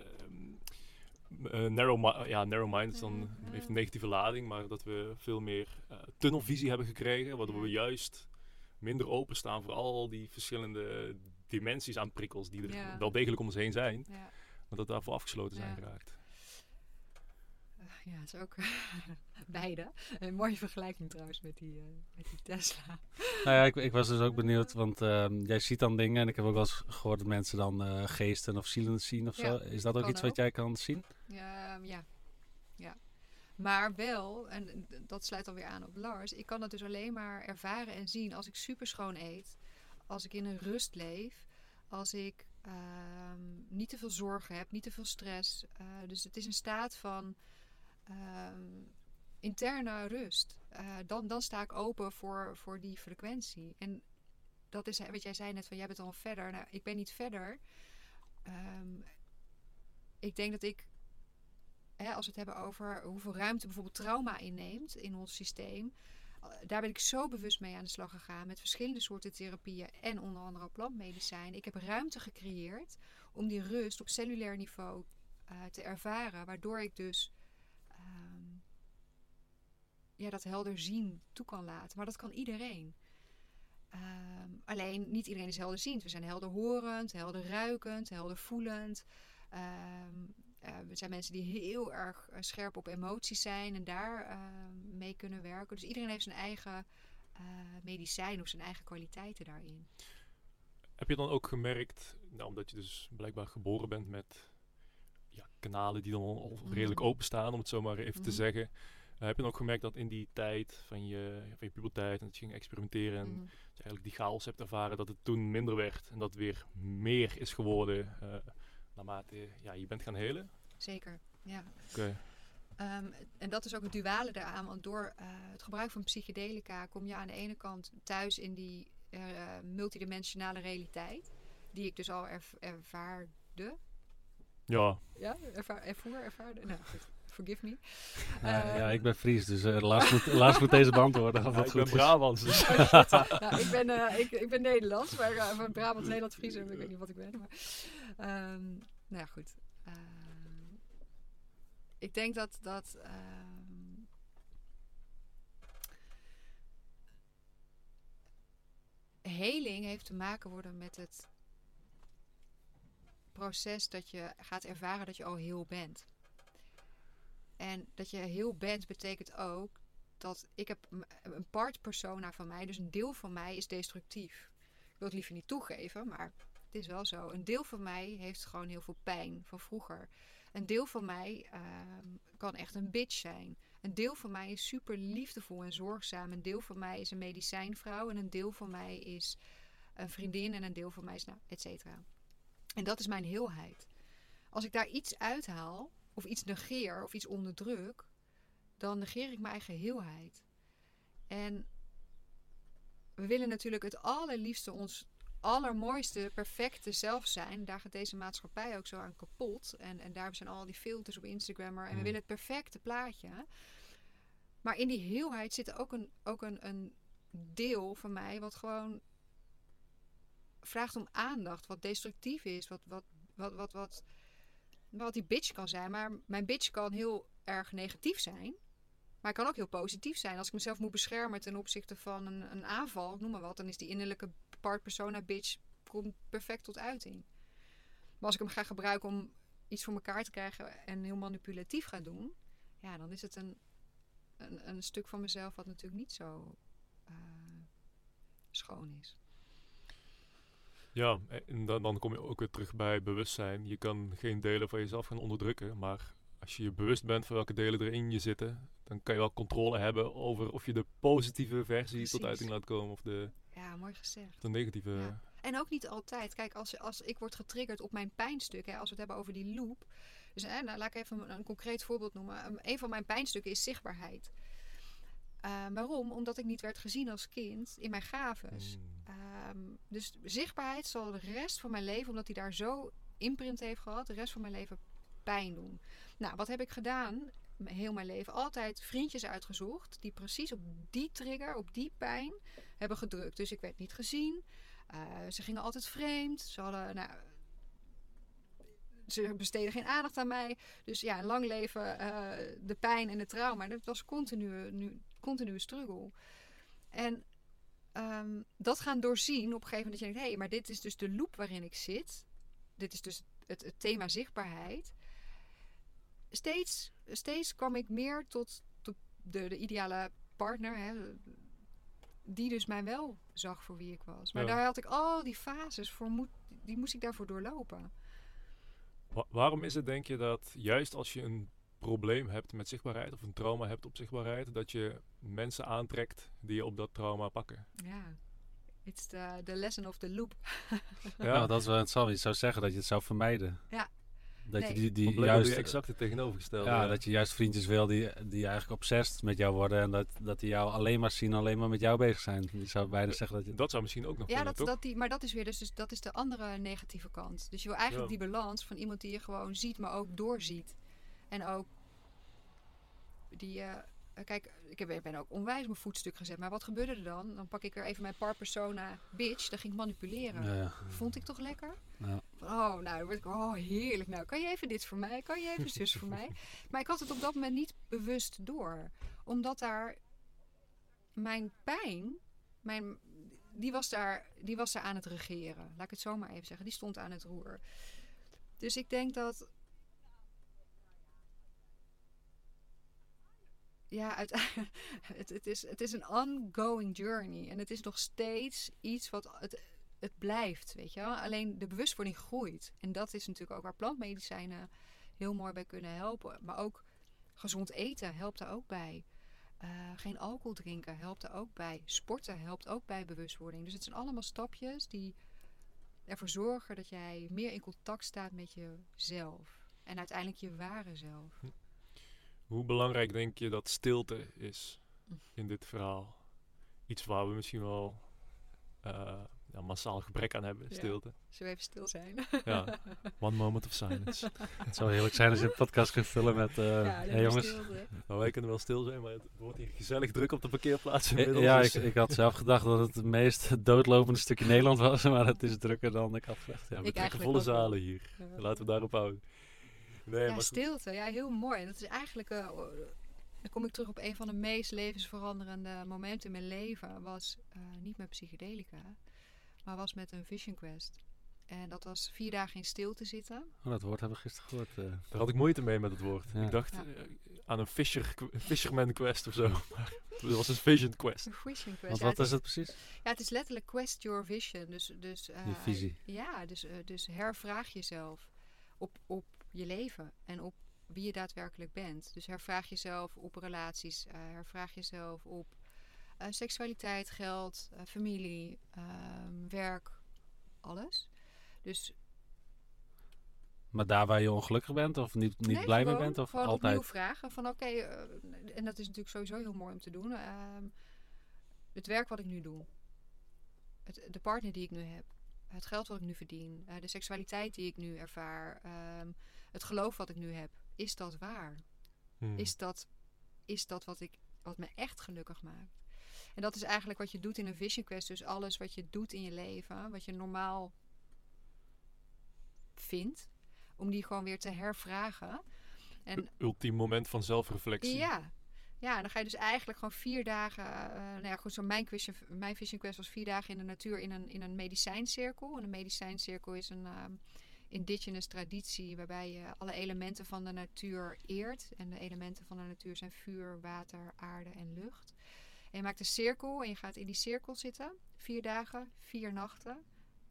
eh, narrow, ja, narrow minds dan Mhm. heeft een negatieve lading, maar dat we veel meer eh, tunnelvisie hebben gekregen, waardoor we juist minder openstaan voor al die verschillende dimensies aan prikkels die er Ja. wel degelijk om ons heen zijn, Ja. maar dat daarvoor afgesloten zijn Ja. geraakt. Ja, het is ook beide. Een mooie vergelijking trouwens met die, eh, met die Tesla. Nou ja, ik, ik was dus ook benieuwd, want ehm, jij ziet dan dingen en ik heb ook wel eens gehoord dat mensen dan eh, geesten of zielen zien of Ja, zo. Is dat ook iets wat jij kan zien? Ja, Ehm, ja. ja. Maar wel, en dat sluit alweer aan op Lars, ik kan dat dus alleen maar ervaren en zien als ik super schoon eet, als ik in een rust leef, als ik ehm, niet te veel zorgen heb, niet te veel stress. Eh, dus het is een staat van ehm, interne rust. Eh, dan, dan sta ik open voor, voor die frequentie. En dat is wat jij zei net van jij bent al verder. Nou, ik ben niet verder. Ehm, ik denk dat ik hè, als we het hebben over hoeveel ruimte bijvoorbeeld trauma inneemt in ons systeem. eh, Daar ben ik zo bewust mee aan de slag gegaan met verschillende soorten therapieën en onder andere plantmedicijn. Ik heb ruimte gecreëerd om die rust op cellulair niveau eh, te ervaren, waardoor ik dus ja, dat helder zien toe kan laten. Maar dat kan iedereen. Ehm, alleen niet iedereen is helderziend. We zijn helder horend, helder ruikend, helder voelend. Ehm, eh, we zijn mensen die heel erg eh, scherp op emoties zijn en daar ehm, mee kunnen werken. Dus iedereen heeft zijn eigen eh, medicijn of zijn eigen kwaliteiten daarin. Heb je dan ook gemerkt, nou, omdat je dus blijkbaar geboren bent met ja, kanalen die dan al redelijk Mhm. openstaan, om het zo maar even te Mhm. zeggen. Eh, heb je dan ook gemerkt dat in die tijd van je, van je puberteit en dat je ging experimenteren en Mhm. je eigenlijk die chaos hebt ervaren, dat het toen minder werd en dat weer meer is geworden eh, naarmate ja, je bent gaan helen? Zeker, ja. Oké. Ehm, en dat is ook het duale daaraan, want door eh, het gebruik van psychedelica kom je aan de ene kant thuis in die multidimensionale realiteit, die ik dus al erv- ervaarde. Ja, Ja, ervaar, ervoer, ervaarde. Nou, goed. Forgive me. Ja, Eh, ja, ik ben Fries, dus eh, Lars, moet, moet deze beantwoorden. Of Ja, ik goed ben is. Brabants, dus nou, ik, ben, eh, ik, ik ben Nederlands, maar eh, van Brabant, Nederland, Fries, ik weet niet wat ik ben. Maar, ehm, nou ja, goed. Ehm, ik denk dat, dat ehm, heling heeft te maken worden met het proces dat je gaat ervaren dat je al heel bent. En dat je heel bent betekent ook dat ik heb een part persona van mij, dus een deel van mij is destructief. Ik wil het liever niet toegeven, maar het is wel zo. Een deel van mij heeft gewoon heel veel pijn van vroeger. Een deel van mij ehm, kan echt een bitch zijn. Een deel van mij is super liefdevol en zorgzaam. Een deel van mij is een medicijnvrouw. En een deel van mij is een vriendin. En een deel van mij is, nou, et cetera. En dat is mijn heelheid. Als ik daar iets uithaal, of iets negeer, of iets onderdruk, dan negeer ik mijn eigen heelheid. En we willen natuurlijk het allerliefste ons allermooiste, perfecte zelf zijn. Daar gaat deze maatschappij ook zo aan kapot. En, en daar zijn al die filters op Instagram. En we Mm. willen het perfecte plaatje. Maar in die heelheid zit ook een, ook een, een deel van mij wat gewoon vraagt om aandacht. Wat destructief is. Wat, wat, wat, wat, wat, wat die bitch kan zijn. Maar mijn bitch kan heel erg negatief zijn. Maar het kan ook heel positief zijn. Als ik mezelf moet beschermen ten opzichte van een, een aanval, noem maar wat, dan is die innerlijke part persona bitch perfect tot uiting. Maar als ik hem ga gebruiken om iets voor elkaar te krijgen en heel manipulatief ga doen, ja, dan is het een, een, een stuk van mezelf wat natuurlijk niet zo eh, schoon is. Ja, en dan, dan kom je ook weer terug bij bewustzijn. Je kan geen delen van jezelf gaan onderdrukken, maar als je je bewust bent van welke delen er in je zitten, dan kan je wel controle hebben over of je de positieve versie tot uiting laat komen of de, Ja, mooi gezegd. de negatieve. Ja. En ook niet altijd. Kijk, als, als ik word getriggerd op mijn pijnstuk, hè, als we het hebben over die loop. Dus eh, nou, laat ik even een, een concreet voorbeeld noemen. Um, een van mijn pijnstukken is zichtbaarheid. Uh, waarom? Omdat ik niet werd gezien als kind in mijn gaves. Mm. Um, dus zichtbaarheid zal de rest van mijn leven, omdat hij daar zo imprint heeft gehad, de rest van mijn leven pijn doen. Nou, wat heb ik gedaan? Heel mijn leven altijd vriendjes uitgezocht die precies op die trigger, op die pijn hebben gedrukt. Dus ik werd niet gezien. Uh, ze gingen altijd vreemd. Ze hadden, nou, ze besteden geen aandacht aan mij. Dus ja, lang leven uh, de pijn en het trauma. Dat was continu, nu, continue struggle. En um, dat gaan doorzien op een gegeven moment dat je denkt... hé, hey, maar dit is dus de loop waarin ik zit. Dit is dus het, het thema zichtbaarheid. Steeds, steeds kwam ik meer tot de, de, de ideale partner... Hè, die dus mij wel zag voor wie ik was. Maar ja. daar had ik al die fases voor, moet, die moest ik daarvoor doorlopen. Wa waarom is het, denk je, dat juist als je een probleem hebt met zichtbaarheid of een trauma hebt op zichtbaarheid, dat je mensen aantrekt die je op dat trauma pakken? Ja, it's the, the lesson of the loop. ja. dat is wel interessant. Je zou zeggen dat je het zou vermijden. Ja. Dat Nee. je die, die juist, exact het tegenovergestelde. ja, dat je juist vriendjes wil die, die eigenlijk obsessed met jou worden en dat, dat die jou alleen maar zien, alleen maar met jou bezig zijn. Je zou bijna zeggen dat je... Dat zou misschien ook nog Ja, kunnen, dat, toch? dat die, maar dat is weer dus, dus dat is de andere negatieve kant. Dus je wil eigenlijk Ja. die balans van iemand die je gewoon ziet, maar ook doorziet. En ook die, eh, eh, kijk, ik ben ook onwijs mijn voetstuk gezet. Maar wat gebeurde er dan? Dan pak ik er even mijn par persona bitch, dan ging ik manipuleren. Ja, ja. Vond ik toch lekker? Ja. Oh, nou, dan word ik, oh, heerlijk. Nou, kan je even dit voor mij? Kan je even zus voor mij? Maar ik had het op dat moment niet bewust door. Omdat daar mijn pijn, mijn, die, was daar, die was daar aan het regeren. Laat ik het zo maar even zeggen. Die stond aan het roer. Dus ik denk dat... Ja, het, het, is, het is een ongoing journey. En het is nog steeds iets wat... Het, het blijft, weet je wel. Alleen de bewustwording groeit. En dat is natuurlijk ook waar plantmedicijnen heel mooi bij kunnen helpen. Maar ook gezond eten helpt daar ook bij. Eh, geen alcohol drinken helpt er ook bij. Sporten helpt ook bij bewustwording. Dus het zijn allemaal stapjes die ervoor zorgen dat jij meer in contact staat met jezelf. En uiteindelijk je ware zelf. Hoe belangrijk denk je dat stilte is in dit verhaal? Iets waar we misschien wel eh, ja, massaal gebrek aan hebben, Ja. stilte. Zullen we even stil zijn? Ja, one moment of silence. Het zou heerlijk zijn als je een podcast kunt vullen met... eh ja, hey, jongens, stilte. nou, wij kunnen wel stil zijn, maar het wordt hier gezellig druk op de parkeerplaats Eh, inmiddels. Ja, dus, ik, ik had zelf gedacht dat het het meest doodlopende stukje Nederland was, maar het is drukker dan ik had gedacht. ja, Ja. we Ik trekken volle zalen hier. Ja. Laten we daarop houden. Nee, Ja, maar stilte. Ja, heel mooi. En dat is eigenlijk... eh, dan kom ik terug op een van de meest levensveranderende momenten in mijn leven. Was eh, niet met psychedelica, maar was met een vision quest. En dat was vier dagen in stilte zitten. Oh, dat woord hebben we gisteren gehoord. eh. Daar had ik moeite mee met het woord. Ja. Ik dacht Ja. aan een fisher, fisherman quest of zo. Maar het was een vision quest. Een vision quest. Want wat is het precies? Ja, het is letterlijk quest your vision. Dus, dus, eh, Je visie. Ja, dus, dus hervraag jezelf op, op je leven en op wie je daadwerkelijk bent. Dus hervraag jezelf op relaties, eh, hervraag jezelf op eh, seksualiteit, geld, eh, familie, ehm, werk, alles. Dus Maar daar waar je ongelukkig bent of niet, niet nee, blij mee bent of gewoon altijd? opnieuw vragen van oké, en dat is natuurlijk sowieso heel mooi om te doen. ehm, het werk wat ik nu doe, het, de partner die ik nu heb, het geld wat ik nu verdien, de seksualiteit die ik nu ervaar, ehm, het geloof wat ik nu heb, is dat waar? Hmm. Is dat, is dat wat, ik, wat me echt gelukkig maakt? En dat is eigenlijk wat je doet in een vision quest. Dus alles wat je doet in je leven, wat je normaal vindt, om die gewoon weer te hervragen. En Ultiem moment van zelfreflectie. ja. Ja, dan ga je dus eigenlijk gewoon vier dagen. eh nou ja, goed, zo mijn, vision, mijn Vision Quest was vier dagen in de natuur in een, in een medicijncirkel. En een medicijncirkel is een ehm, indigenous traditie waarbij je alle elementen van de natuur eert. En de elementen van de natuur zijn vuur, water, aarde en lucht. En je maakt een cirkel en je gaat in die cirkel zitten. Vier dagen, vier nachten.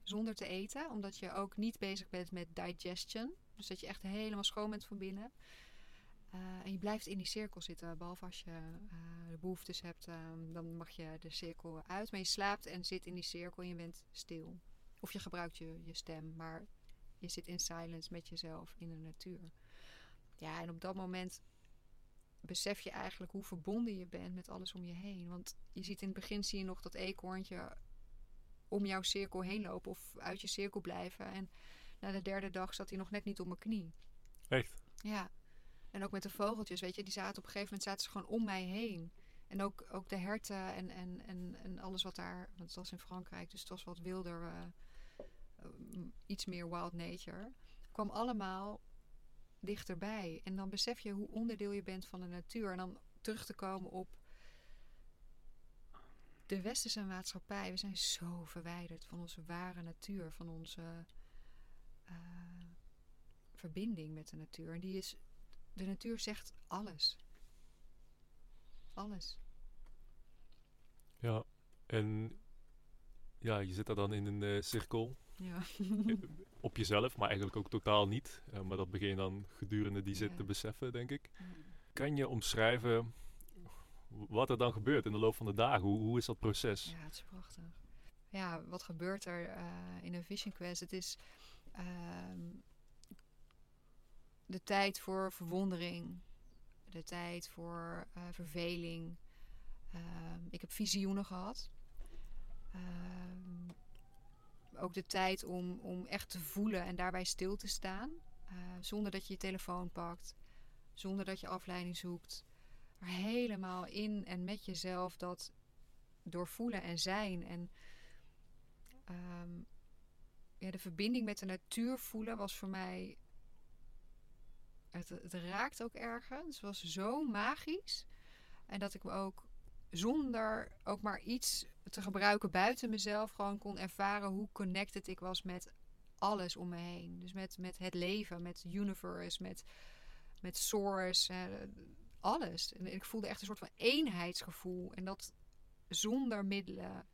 Zonder te eten, omdat je ook niet bezig bent met digestion. Dus dat je echt helemaal schoon bent van binnen. Uh, en je blijft in die cirkel zitten, behalve als je uh, de behoeftes hebt, uh, dan mag je de cirkel uit. Maar je slaapt en zit in die cirkel en je bent stil. Of je gebruikt je stem, maar je zit in silence met jezelf in de natuur. Ja, en op dat moment besef je eigenlijk hoe verbonden je bent met alles om je heen. Want je ziet in het begin zie je nog dat eekhoorntje om jouw cirkel heen lopen of uit je cirkel blijven. En na de derde dag zat hij nog net niet op mijn knie. Echt? Ja. En ook met de vogeltjes, weet je, die zaten op een gegeven moment zaten ze gewoon om mij heen. En ook, ook de herten en, en, en, en alles wat daar, want het was in Frankrijk, dus het was wat wilder, uh, uh, iets meer wild nature, kwam allemaal dichterbij. En dan besef je hoe onderdeel je bent van de natuur. En dan terug te komen op de westerse maatschappij. We zijn zo verwijderd van onze ware natuur, van onze uh, verbinding met de natuur. En die is, de natuur zegt alles. Alles. Ja, en ja, je zit daar dan in een uh, cirkel. Ja. op jezelf, maar eigenlijk ook totaal niet. Uh, maar dat begin je dan gedurende die zit Ja. te beseffen, denk ik. Ja. Kan je omschrijven wat er dan gebeurt in de loop van de dagen? Hoe, hoe is dat proces? Ja, het is prachtig. Ja, wat gebeurt er eh, in een Vision Quest? Het is ehm, de tijd voor verwondering, de tijd voor eh, verveling. Ehm, ik heb visioenen gehad. Ook de tijd om, om echt te voelen en daarbij stil te staan. eh, zonder dat je je telefoon pakt, zonder dat je afleiding zoekt. Maar helemaal in en met jezelf dat doorvoelen en zijn. En ehm, ja, de verbinding met de natuur voelen was voor mij. Het, het raakt ook ergens. Het was zo magisch. En dat ik me ook zonder ook maar iets te gebruiken buiten mezelf gewoon kon ervaren hoe connected ik was met alles om me heen. Dus met, met het leven, met universe, met, met source, eh, alles. En ik voelde echt een soort van eenheidsgevoel. En dat zonder middelen.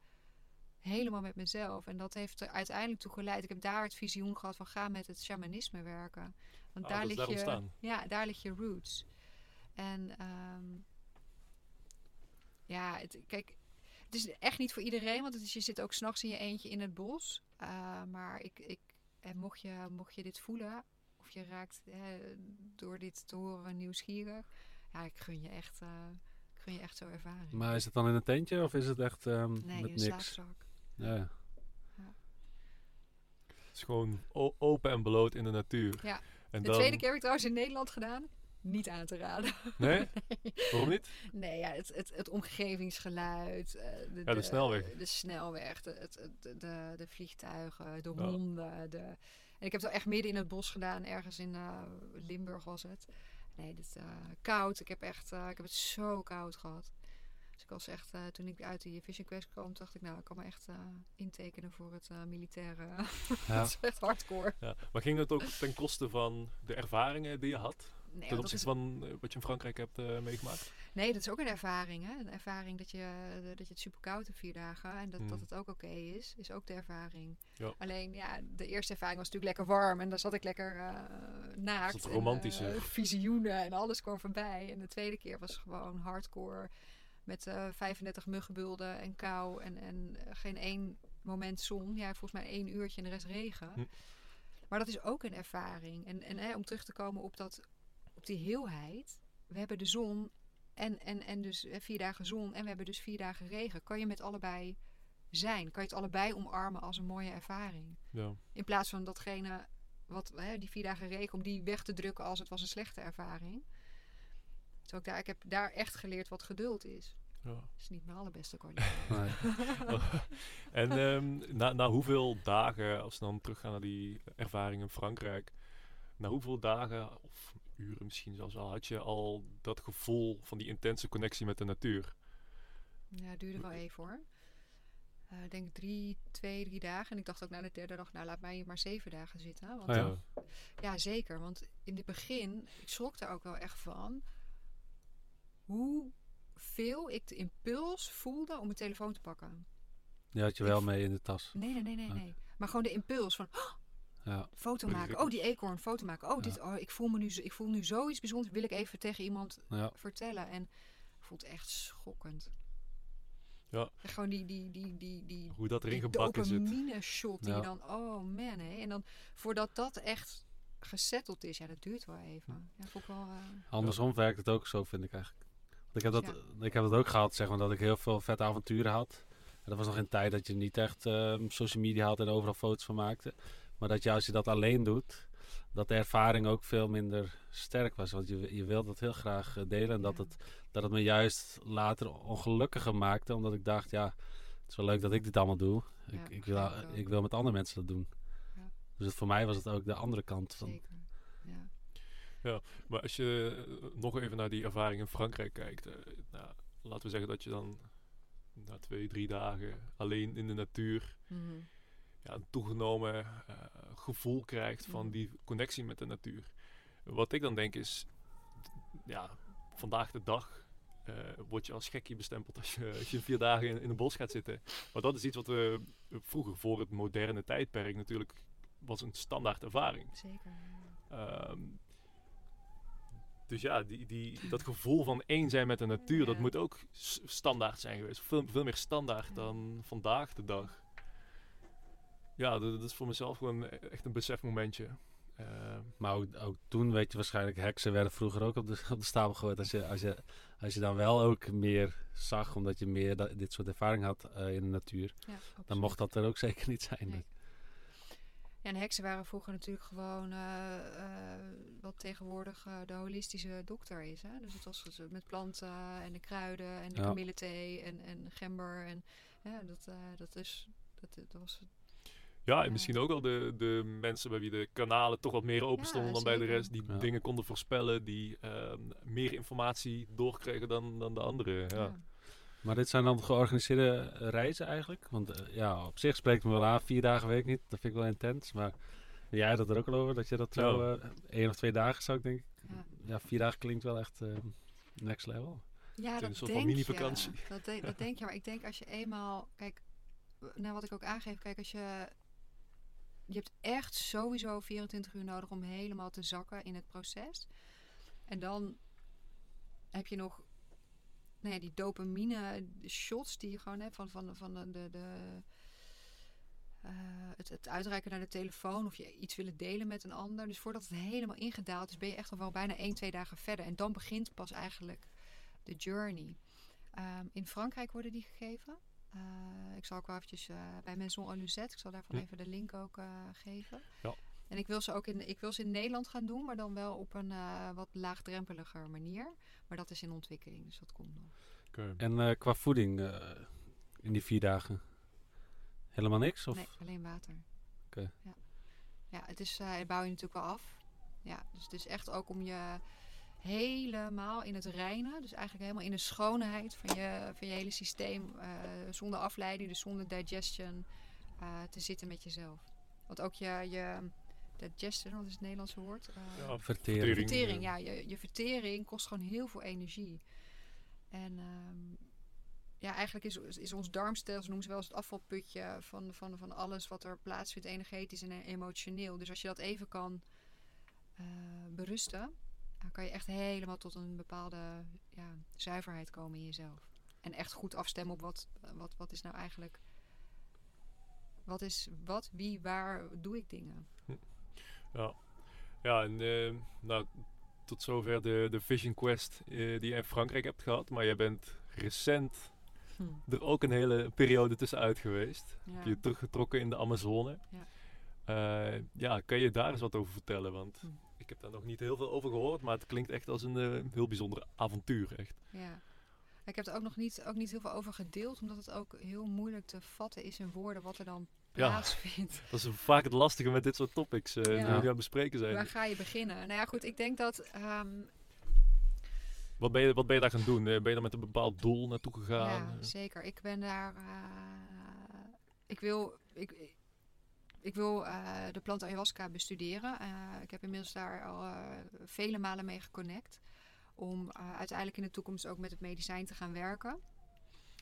Helemaal met mezelf. En dat heeft er uiteindelijk toe geleid. Ik heb daar het visioen gehad van ga met het shamanisme werken. Want Ah, daar ligt je. ontstaan. Ja, daar ligt je roots. En ehm, ja, het, kijk, het is echt niet voor iedereen, want het is, je zit ook s'nachts in je eentje in het bos. Uh, maar ik, ik, en mocht, je, mocht je dit voelen, of je raakt hè, door dit te horen nieuwsgierig, ja, ik gun je echt, uh, ik gun je echt zo ervaring. Maar is het dan in een tentje of is het echt um, nee, met in een niks? slaapzak. Ja. Het is gewoon open en bloot in de natuur. Ja. En De dan... tweede keer heb ik trouwens in Nederland gedaan. Niet aan te raden. Nee? Waarom niet? Nee, ja, het, het, het omgevingsgeluid. eh, De, Ja, de snelweg. De snelweg, de, het, het- de, de, de vliegtuigen, de honden. De... En ik heb het wel echt midden in het bos gedaan. Ergens in eh, Limburg was het. Nee, dit is koud. Ik heb, echt, eh, ik heb het zo koud gehad. Dus ik was echt, eh, toen ik uit die Vision Quest kwam, dacht ik, nou, ik kan me echt eh, intekenen voor het eh, militaire. Ja. dat is echt hardcore. Ja. Maar ging het ook ten koste van de ervaringen die je had? Nee, Ten opzichte is, van eh, wat je in Frankrijk hebt eh, meegemaakt? nee, dat is ook een ervaring. Hè? Een ervaring dat je, dat je het super koud hebt vier dagen. En dat, Mm. dat het ook oké is, is ook de ervaring. Ja. Alleen, ja, de eerste ervaring was natuurlijk lekker warm. En dan zat ik lekker eh naakt. Dat en, romantische. eh, visioenen en alles kwam voorbij. En de tweede keer was gewoon hardcore. Met eh 35 muggenbulden en kou. En, en eh, geen één moment zon. Ja, volgens mij één uurtje en de rest regen. Hm. Maar dat is ook een ervaring. En, en hè, om terug te komen op, dat, op die heelheid. We hebben de zon en, en, en dus hè, vier dagen zon. En we hebben dus vier dagen regen. Kan je met allebei zijn? Kan je het allebei omarmen als een mooie ervaring? Ja. In plaats van datgene, wat, hè, die vier dagen regen, om die weg te drukken als het was een slechte ervaring. Dus ook daar, ik heb daar echt geleerd wat geduld is. ja. Dat is niet mijn allerbeste kwaliteit. Nee. En ehm, na, na hoeveel dagen, als we dan teruggaan naar die ervaring in Frankrijk, na hoeveel dagen of uren misschien zelfs al, had je al dat gevoel van die intense connectie met de natuur? Ja, het duurde wel even hoor. Eh, Ik denk drie, twee, drie dagen. En ik dacht ook na de derde dag, nou laat mij hier maar zeven dagen zitten. Want Oh ja. Eh, Ja, zeker. Want in het begin, ik schrok daar ook wel echt van. Hoeveel ik de impuls voelde om mijn telefoon te pakken. Die had je wel mee in de tas. Nee, nee, nee, nee, Ah. nee. Maar gewoon de impuls van oh, Ja. foto maken. Oh, die eekhoorn, foto maken. Oh, dit, oh ik, voel me nu, zo- ik voel nu zoiets bijzonders. Wil ik even tegen iemand Ja. vertellen. En ik voel het echt schokkend. Ja. En gewoon die, die, die, die, die, Hoe dat erin die gebakken zit. dopamine shot die dan, oh man, hè. En dan voordat dat echt gesetteld is, ja, dat duurt wel even. Ja, vond ik wel, eh, Andersom werkt het ook zo, vind ik eigenlijk. Want ik heb dat, Ja. ik heb dat ook gehad, zeg maar, dat ik heel veel vette avonturen had. En dat was nog in tijd dat je niet echt eh, social media had en overal foto's van maakte. Maar dat je als je dat alleen doet, dat de ervaring ook veel minder sterk was. Want je, je wilde dat heel graag eh, delen. En dat Ja. het, dat het me juist later ongelukkiger maakte. Omdat ik dacht, ja, het is wel leuk dat ik dit allemaal doe. Ja, ik, ik, wil, ik wil met andere mensen dat doen. Ja. Dus het, voor mij was het ook de andere kant van. zeker. Ja. Maar als je eh, nog even naar die ervaring in Frankrijk kijkt. eh, nou, laten we zeggen dat je dan na twee, drie dagen alleen in de natuur Mhm. Ja, een toegenomen eh, gevoel krijgt van Mhm. die connectie met de natuur. Wat ik dan denk is, ja, vandaag de dag eh, word je als gekkie bestempeld als je, als je vier dagen in, in een bos gaat zitten. Maar dat is iets wat we vroeger voor het moderne tijdperk natuurlijk was een standaard ervaring. Zeker. Ehm, dus ja, die, die, dat gevoel van één zijn met de natuur, dat moet ook standaard zijn geweest. Veel, veel meer standaard Ja. dan vandaag de dag. Ja, dat, dat is voor mezelf gewoon e- echt een besefmomentje. Ehm, Maar ook, ook toen weet je waarschijnlijk, heksen werden vroeger ook op de, op de stapel gegooid. Als je, als, je, als je dan wel ook meer zag, omdat je meer dit soort ervaring had eh, in de natuur, Ja, dan mocht dat er ook zeker niet zijn. Nee. Ja, en heksen waren vroeger natuurlijk gewoon eh, eh, wat tegenwoordig de holistische dokter is. Hè? Dus het was dus met planten en de kruiden en de Ja. kamillethee en, en gember. En ja, dat, eh, dat, is, dat, dat was ja, en misschien ook wel de, de mensen bij wie de kanalen toch wat meer open Ja, stonden dan bij de rest. Die Ja. dingen konden voorspellen, die ehm, meer informatie doorkregen dan, dan de anderen. Ja. ja. Maar dit zijn dan georganiseerde reizen eigenlijk? Want eh, ja, op zich spreekt me wel aan, vier dagen weet ik niet. Dat vind ik wel intens. Maar jij had het er ook al over, dat je dat zo Ja. eh, één of twee dagen zou ik denken. Ja. Ja, vier dagen klinkt wel echt eh, next level. Ja, is dat een soort van denk mini-vakantie. je. Dat, de- dat denk je, maar ik denk als je eenmaal... Kijk, nou wat ik ook aangeef, kijk als je... Je hebt echt sowieso 24 uur nodig om helemaal te zakken in het proces. En dan heb je nog nou ja, die dopamine shots die je gewoon hebt van, van, van de... de, eh, het, het uitreiken naar de telefoon of je iets willen delen met een ander. Dus voordat het helemaal ingedaald is, ben je echt al wel bijna 1, 2 dagen verder. En dan begint pas eigenlijk de journey. Ehm, in Frankrijk worden die gegeven. Eh, ik zal ook wel eventjes eh, bij Maison Alusette, ik zal daarvan even de link ook eh, geven. Ja. En ik wil ze ook in, ik wil ze in Nederland gaan doen, maar dan wel op een eh, wat laagdrempeliger manier. Maar dat is in ontwikkeling, dus dat komt nog. Oké. En eh, qua voeding eh, in die vier dagen? Helemaal niks? Of? Nee, alleen water. Oké. Ja. ja, het is, eh bouw je natuurlijk wel af. Ja, dus het is echt ook om je helemaal in het reinen, dus eigenlijk helemaal in de schoonheid van je, van je hele systeem, eh, zonder afleiding, dus zonder digestion, eh, te zitten met jezelf. Want ook je, je digestion, wat is het Nederlandse woord? Eh, Ja, Vertering. vertering, vertering, ja. Je, je vertering kost gewoon heel veel energie. En ehm, ja, eigenlijk is, is ons darmstelsel, noemen ze wel eens het afvalputje van, van, van alles wat er plaatsvindt, energetisch en emotioneel. Dus als je dat even kan eh, berusten, dan kan je echt helemaal tot een bepaalde ja, zuiverheid komen in jezelf. En echt goed afstemmen op wat, wat, wat is nou eigenlijk. Wat is wat, wie, waar doe ik dingen? Ja, ja en eh, nou, tot zover de, de Vision Quest eh, die je in Frankrijk hebt gehad. Maar jij bent recent er ook een hele periode tussenuit geweest. Ja. Heb je teruggetrokken in de Amazone. Ja. Eh, ja, kan je daar eens wat over vertellen? Want Hm. Ik heb daar nog niet heel veel over gehoord. Maar het klinkt echt als een eh, heel bijzonder avontuur. Echt. Ja. Ik heb er ook nog niet, ook niet heel veel over gedeeld, omdat het ook heel moeilijk te vatten is in woorden wat er dan Ja. plaatsvindt. Dat is vaak het lastige met dit soort topics. eh Ja. die we nu aan het bespreken zijn. Waar ga je beginnen? Nou ja, goed, ik denk dat. ehm, Wat, ben je, wat ben je daar gaan doen? Eh, ben je daar met een bepaald doel naartoe gegaan? ja, zeker. Ik ben daar. ik wil. Ik, ik wil eh, de plant ayahuasca bestuderen. Eh, ik heb inmiddels daar al eh, vele malen mee geconnect. Om uiteindelijk in de toekomst ook met het medicijn te gaan werken.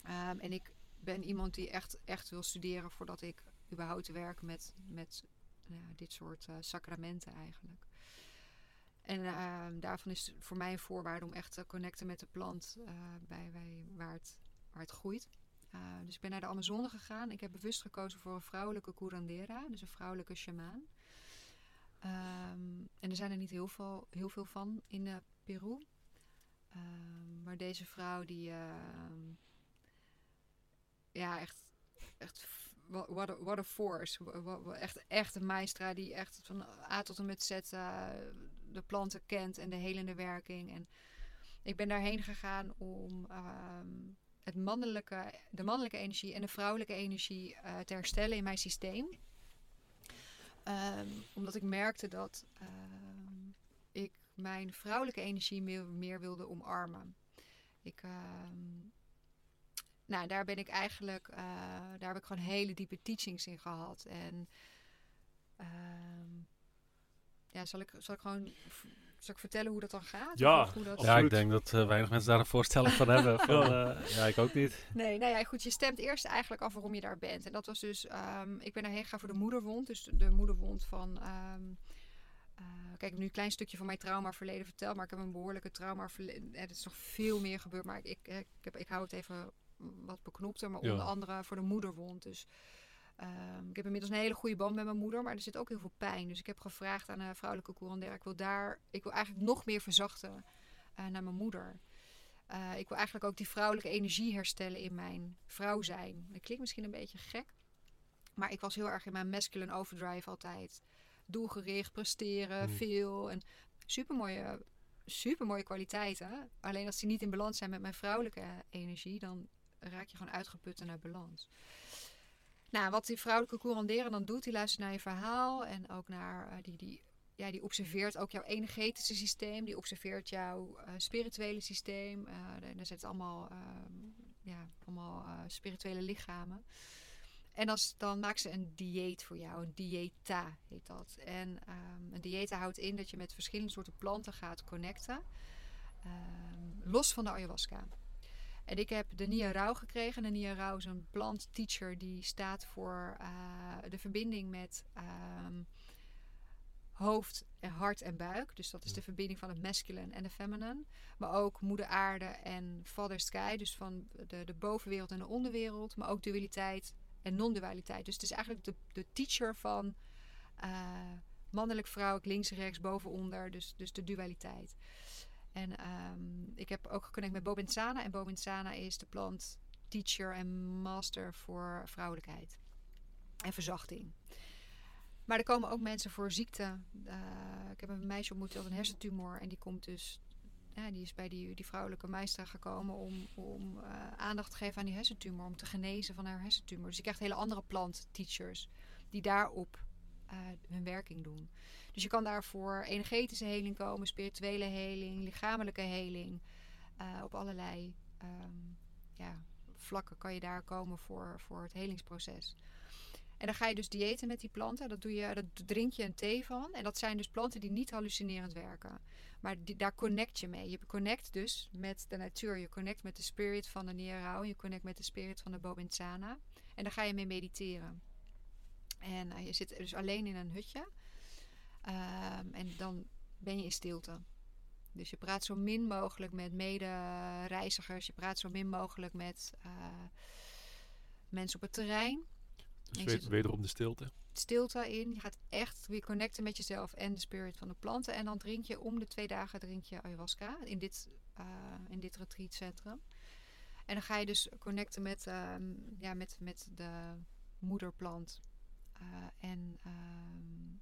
Ehm, en ik ben iemand die echt, echt wil studeren voordat ik überhaupt werk met, met nou dit soort sacramenten eigenlijk. En ehm, daarvan is voor mij een voorwaarde om echt te connecten met de plant bij, bij waar, het, waar het groeit. Uh, dus ik ben naar de Amazone gegaan. Ik heb bewust gekozen voor een vrouwelijke curandera, dus een vrouwelijke shamaan. Um, er zijn er niet heel veel, heel veel van in uh, Peru. Ehm, maar deze vrouw die... ehm, ja, echt... echt what, a, force. Echt, echt een maestra die echt van A tot en met Z eh, de planten kent en de helende werking. En ik ben daarheen gegaan om ehm, het mannelijke, de mannelijke energie en de vrouwelijke energie eh, te herstellen in mijn systeem. Ehm, omdat ik merkte dat ehm, ik mijn vrouwelijke energie meer, wilde omarmen. Ik, ehm, nou, daar ben ik eigenlijk, eh, daar heb ik gewoon hele diepe teachings in gehad. En ja, zal ik, zal ik gewoon zal ik vertellen hoe dat dan gaat? Ja, hoe dat... Ja, ik denk dat eh, weinig mensen daar een voorstelling van hebben. Van, eh, ja, ik ook niet. Nee, nou ja, goed. Je stemt eerst eigenlijk af waarom je daar bent. En dat was dus, ehm, ik ben daarheen gegaan voor de moederwond. Dus de, de moederwond van, ehm, eh, kijk, ik heb nu een klein stukje van mijn traumaverleden verteld. Maar ik heb een behoorlijke traumaverleden. Er is nog veel meer gebeurd. Maar ik, ik, ik, heb, ik hou het even wat beknopter. Maar Ja. onder andere voor de moederwond. Dus ehm, ik heb inmiddels een hele goede band met mijn moeder. Maar er zit ook heel veel pijn. Dus ik heb gevraagd aan een vrouwelijke courandeur. Ik wil daar, ik wil eigenlijk nog meer verzachten eh, naar mijn moeder. Eh, ik wil eigenlijk ook die vrouwelijke energie herstellen in mijn vrouw zijn. Dat klinkt misschien een beetje gek. Maar ik was heel erg in mijn masculine overdrive altijd. Doelgericht, presteren, Mhm. veel. En supermooie, supermooie kwaliteiten. Alleen als die niet in balans zijn met mijn vrouwelijke energie, dan raak je gewoon uitgeput en uit balans. Nou, wat die vrouwelijke couranderen dan doet, die luistert naar je verhaal en ook naar eh, die, die, ja, die observeert ook jouw energetische systeem, die observeert jouw eh, spirituele systeem. Eh daar daar zitten allemaal, ehm, ja, allemaal spirituele lichamen. En als, dan maakt ze een dieet voor jou, een dieta heet dat. En ehm, een dieta houdt in dat je met verschillende soorten planten gaat connecten, ehm, los van de ayahuasca. En ik heb de Nia Rauw gekregen. De Nia Rauw is een plant teacher die staat voor eh, de verbinding met ehm, hoofd, en hart en buik. Dus dat is de verbinding van het masculine en de feminine. Maar ook moeder aarde en father sky. Dus van de, de bovenwereld en de onderwereld. Maar ook dualiteit en non-dualiteit. Dus het is eigenlijk de, de teacher van eh, mannelijk, vrouwelijk, links, rechts, boven, onder. Dus, dus de dualiteit. En ehm, ik heb ook geconnect met Bobinsana. En Bobinsana is de plant teacher en master voor vrouwelijkheid. En verzachting. Maar er komen ook mensen voor ziekte. Eh, ik heb een meisje ontmoet had een hersentumor. En die komt dus... Ja, die is bij die, die vrouwelijke meistra gekomen om, om eh, aandacht te geven aan die hersentumor. Om te genezen van haar hersentumor. Dus je krijgt hele andere plant teachers die daarop eh, hun werking doen. Dus je kan daarvoor energetische heling komen, spirituele heling, lichamelijke heling. Eh, op allerlei ehm, ja, vlakken kan je daar komen voor, voor het helingsproces. En dan ga je dus diëten met die planten. Dat, doe je, dat drink je een thee van. En dat zijn dus planten die niet hallucinerend werken. Maar daar connect je mee. Je connect dus met de natuur. Je connect met de spirit van de Nierau. Je connect met de spirit van de Bobinsana. En daar ga je mee mediteren. En eh, je zit dus alleen in een hutje. Ehm, en dan ben je in stilte. Dus je praat zo min mogelijk met mede-reizigers. Je praat zo min mogelijk met eh, mensen op het terrein. Dus Ik we- zit- wederom de stilte. Stilte in. Je gaat echt weer connecten met jezelf en de spirit van de planten. En dan drink je om de twee dagen drink je ayahuasca in dit, eh, in dit retreatcentrum. En dan ga je dus connecten met, ehm, ja, met, met de moederplant. Eh, en ehm,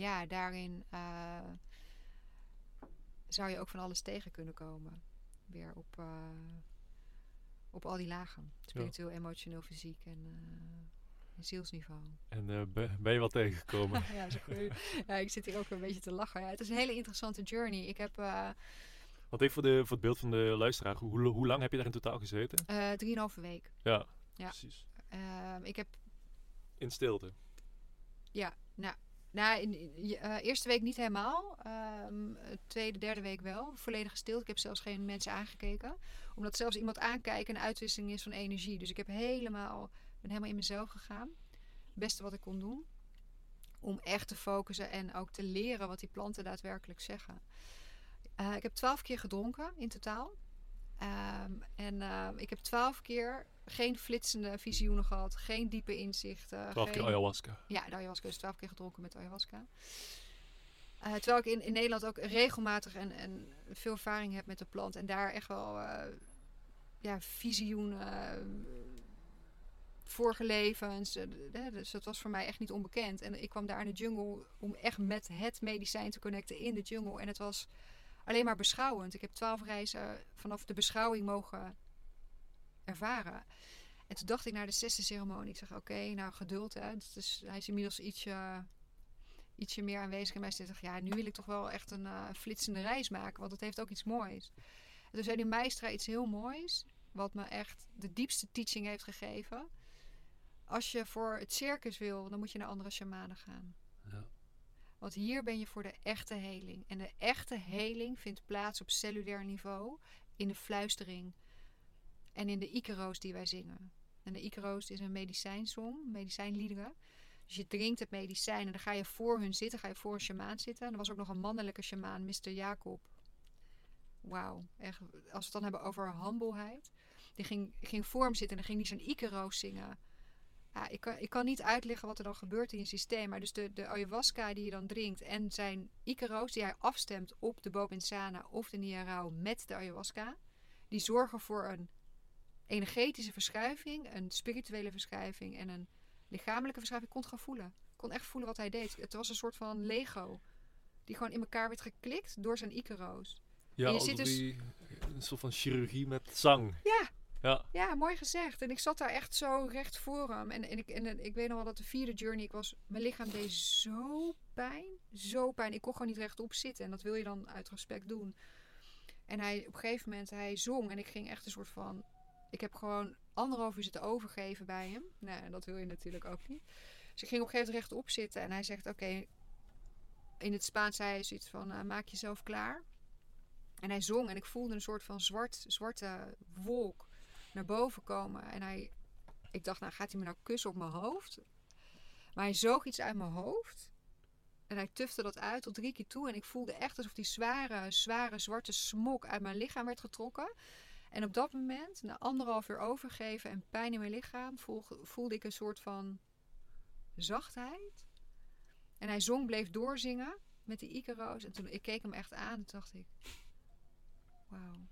ja, daarin eh, zou je ook van alles tegen kunnen komen. Weer op, eh, op al die lagen. Spiritueel, emotioneel, fysiek en eh, zielsniveau. En ben, je wat tegengekomen? ja, dat is ja, ik zit hier ook een beetje te lachen. Ja, het is een hele interessante journey. Ik heb eh Want even voor, de, voor het beeld van de luisteraar. Hoe, hoe lang heb je daar in totaal gezeten? eh drieënhalve week. Ja, Ja. precies. Ehm, ik heb, In stilte. ja, nou, nou in, eh, eerste week niet helemaal. Ehm, eh, tweede, derde week wel. Volledig stilte. Ik heb zelfs geen mensen aangekeken. Omdat zelfs iemand aankijken een uitwisseling is van energie. Dus ik heb helemaal, ben helemaal in mezelf gegaan. Het beste wat ik kon doen. Om echt te focussen en ook te leren wat die planten daadwerkelijk zeggen. Eh, ik heb twaalf keer gedronken in totaal. Ehm, en eh, ik heb twaalf keer geen flitsende visioenen gehad. Geen diepe inzichten. Twaalf keer geen- ayahuasca. ja, de ayahuasca is twaalf keer gedronken met ayahuasca. Eh, terwijl ik in, in Nederland ook regelmatig en, en veel ervaring heb met de plant. En daar echt wel uh, ja, visioenen, vorige levens. dus dat was voor mij echt niet onbekend. En ik kwam daar in de jungle om echt met het medicijn te connecten in de jungle. En het was alleen maar beschouwend. Ik heb twaalf reizen vanaf de beschouwing mogen ervaren. En toen dacht ik naar de zesde ceremonie. Ik zeg, oké, nou geduld. Hè. Dus hij is inmiddels ietsje, ietsje meer aanwezig. En mij zegt, ja, nu wil ik toch wel echt een uh, flitsende reis maken. Want het heeft ook iets moois. En toen zei die meistra iets heel moois. Wat me echt de diepste teaching heeft gegeven. Als je voor het circus wil, dan moet je naar andere shamanen gaan. Ja. Want hier ben je voor de echte heling. En de echte heling vindt plaats op cellulair niveau. In de fluistering. En in de Icaro's die wij zingen. En de Icaro's is een medicijnsom, medicijnliederen. Dus je drinkt het medicijn en dan ga je voor hun zitten, ga je voor een shamaan zitten. En er was ook nog een mannelijke shamaan, Mr. Jacob. Wauw, echt. Als we het dan hebben over humbleheid. Die ging, ging voor hem zitten en dan ging hij zijn Icaro's zingen. Ja, ik, kan, ik kan niet uitleggen wat er dan gebeurt in je systeem. Maar dus de, de ayahuasca die je dan drinkt en zijn Icaro's die hij afstemt op de Bobinsana of de Niarau met de ayahuasca. Die zorgen voor een energetische verschuiving, een spirituele verschuiving en een lichamelijke verschuiving. Ik kon het gewoon voelen. Ik kon echt voelen wat hij deed. Het was een soort van Lego. Die gewoon in elkaar werd geklikt door zijn Icaro's. Ja, en je zit dus... een soort van chirurgie met zang. Ja, ja. ja, mooi gezegd. En ik zat daar echt zo recht voor hem. En, en, ik, en, ik weet nog wel dat de vierde journey, ik was, mijn lichaam deed zo pijn. Zo pijn. Ik kon gewoon niet rechtop zitten. En dat wil je dan uit respect doen. En hij, op een gegeven moment, hij zong. En ik ging echt een soort van... Ik heb gewoon anderhalf uur zitten overgeven bij hem. Nee, dat wil je natuurlijk ook niet. Dus ik ging op een gegeven moment rechtop zitten. En hij zegt, oké... in het Spaans zei hij zoiets van, uh, maak jezelf klaar. En hij zong en ik voelde een soort van zwart, zwarte wolk naar boven komen. En hij, ik dacht, nou gaat hij me nou kussen op mijn hoofd? Maar hij zoog iets uit mijn hoofd. En hij tufte dat uit tot drie keer toe. En ik voelde echt alsof die zware, zware zwarte smok uit mijn lichaam werd getrokken. En op dat moment, na anderhalf uur overgeven en pijn in mijn lichaam, voelde ik een soort van zachtheid. En hij zong, bleef doorzingen met die Icaro's. En toen ik keek hem echt aan dacht ik, wauw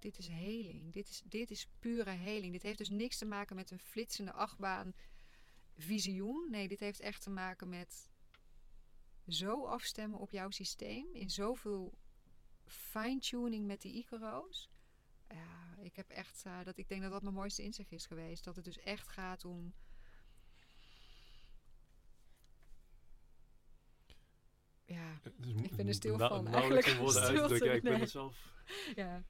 dit is heling. Dit is, dit is pure heling. Dit heeft dus niks te maken met een flitsende achtbaan visioen. Nee, dit heeft echt te maken met zo afstemmen op jouw systeem. In zoveel fine-tuning met die Icaro's. Ja, ik heb echt, uh, dat, ik denk dat dat mijn mooiste inzicht is geweest. Dat het dus echt gaat om... Ja, ik ben er stil van. Eigenlijk woorden uitdrukken. Ik ben er zelf... Ja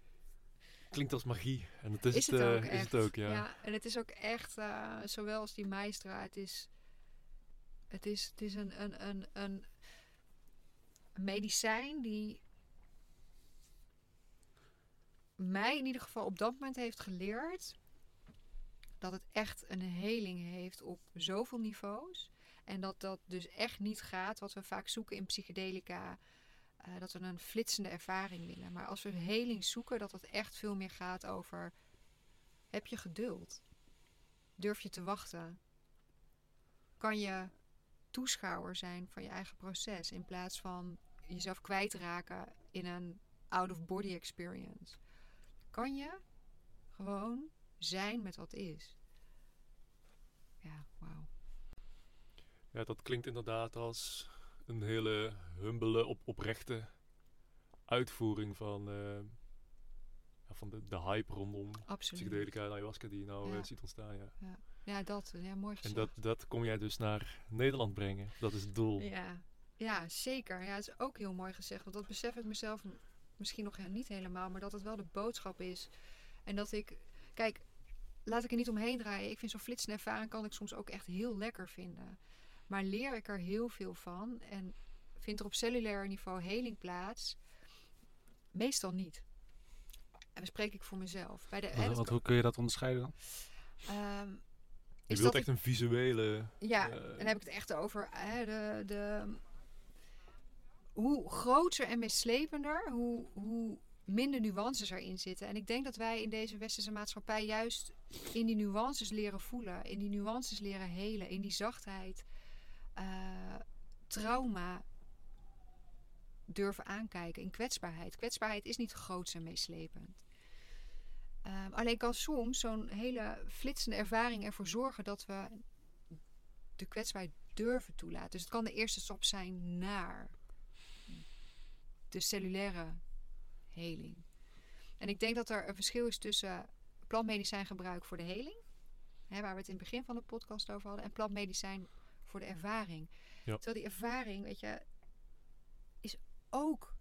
klinkt als magie. En het is, is het, ook, uh, is het ook ja. ja. En het is ook echt, uh, zowel als die maestra, het is, het is, het is een, een, een, een medicijn die mij in ieder geval op dat moment heeft geleerd dat het echt een heling heeft op zoveel niveaus. En dat dat dus echt niet gaat wat we vaak zoeken in psychedelica. Uh, dat we een flitsende ervaring willen. Maar als we heling zoeken, dat het echt veel meer gaat over: heb je geduld? Durf je te wachten? Kan je toeschouwer zijn van je eigen proces in plaats van jezelf kwijtraken in een out-of-body experience? Kan je gewoon zijn met wat is? Ja, wauw. Ja, dat klinkt inderdaad als een hele humbele, op, oprechte uitvoering van, uh, van de, de hype rondom Absoluut. psychedelica en ayahuasca die je nou uh, ziet ontstaan. Ja. ja. Ja. dat. Ja, mooi gezegd. En dat, dat kom jij dus naar Nederland brengen. Dat is het doel. Ja, ja zeker. Ja, het is ook heel mooi gezegd. Want dat besef ik mezelf misschien nog niet helemaal. Maar dat het wel de boodschap is. En dat ik... Kijk, laat ik er niet omheen draaien. Ik vind zo'n flitsende ervaring kan ik soms ook echt heel lekker vinden. Maar leer ik er heel veel van en vindt er op cellulair niveau heling plaats? Meestal niet. En dan spreek ik voor mezelf. Bij de, wat, hoe kun je dat onderscheiden dan? Um, je wilt echt een visuele... Ja, uh, dan heb ik het echt over hè, de, de, hoe groter en meeslepender, hoe, hoe minder nuances erin zitten. En ik denk dat wij in deze westerse maatschappij juist in die nuances leren voelen. In die nuances leren helen. In die zachtheid. Eh, trauma durven aankijken in kwetsbaarheid. Kwetsbaarheid is niet groots en meeslepend. Ehm, alleen kan soms zo'n hele flitsende ervaring ervoor zorgen dat we de kwetsbaarheid durven toelaten. Dus het kan de eerste stap zijn naar de cellulaire heling. En ik denk dat er een verschil is tussen plantmedicijngebruik voor de heling, hè, waar we het in het begin van de podcast over hadden, en plantmedicijn voor de ervaring. Ja. Terwijl die ervaring, weet je, is ook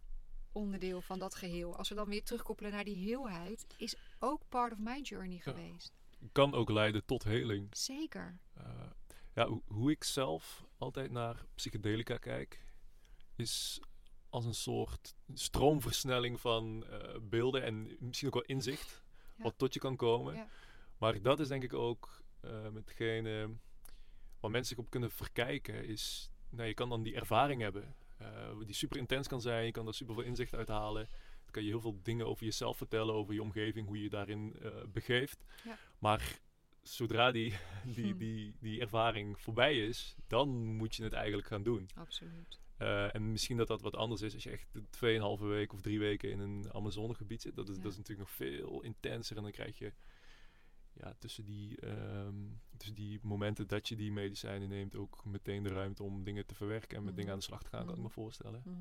onderdeel van dat geheel. Als we dan weer terugkoppelen naar die heelheid, is ook part of my journey geweest. Kan ook leiden tot heling. Zeker. Uh, ja, hoe ik zelf altijd naar psychedelica kijk, is als een soort stroomversnelling van uh, beelden en misschien ook wel inzicht Ja. wat tot je kan komen. Ja. Maar dat is denk ik ook uh, metgene waar mensen zich op kunnen verkijken, is nou, je kan dan die ervaring hebben. Uh, die super intens kan zijn, je kan er super veel inzicht uithalen. Dan kan je heel veel dingen over jezelf vertellen, over je omgeving, hoe je je daarin begeeft. Ja. Maar zodra die, die, Hm. die, die ervaring voorbij is, dan moet je het eigenlijk gaan doen. Absoluut. Uh, en misschien dat dat wat anders is als je echt 2,5 week of drie weken in een Amazonegebied zit. Dat is, Ja. dat is natuurlijk nog veel intenser. En dan krijg je ja, tussen, die, um, tussen die momenten dat je die medicijnen neemt ook meteen de ruimte om dingen te verwerken en met Mhm. dingen aan de slag te gaan, kan ik Mhm. me voorstellen. Mhm.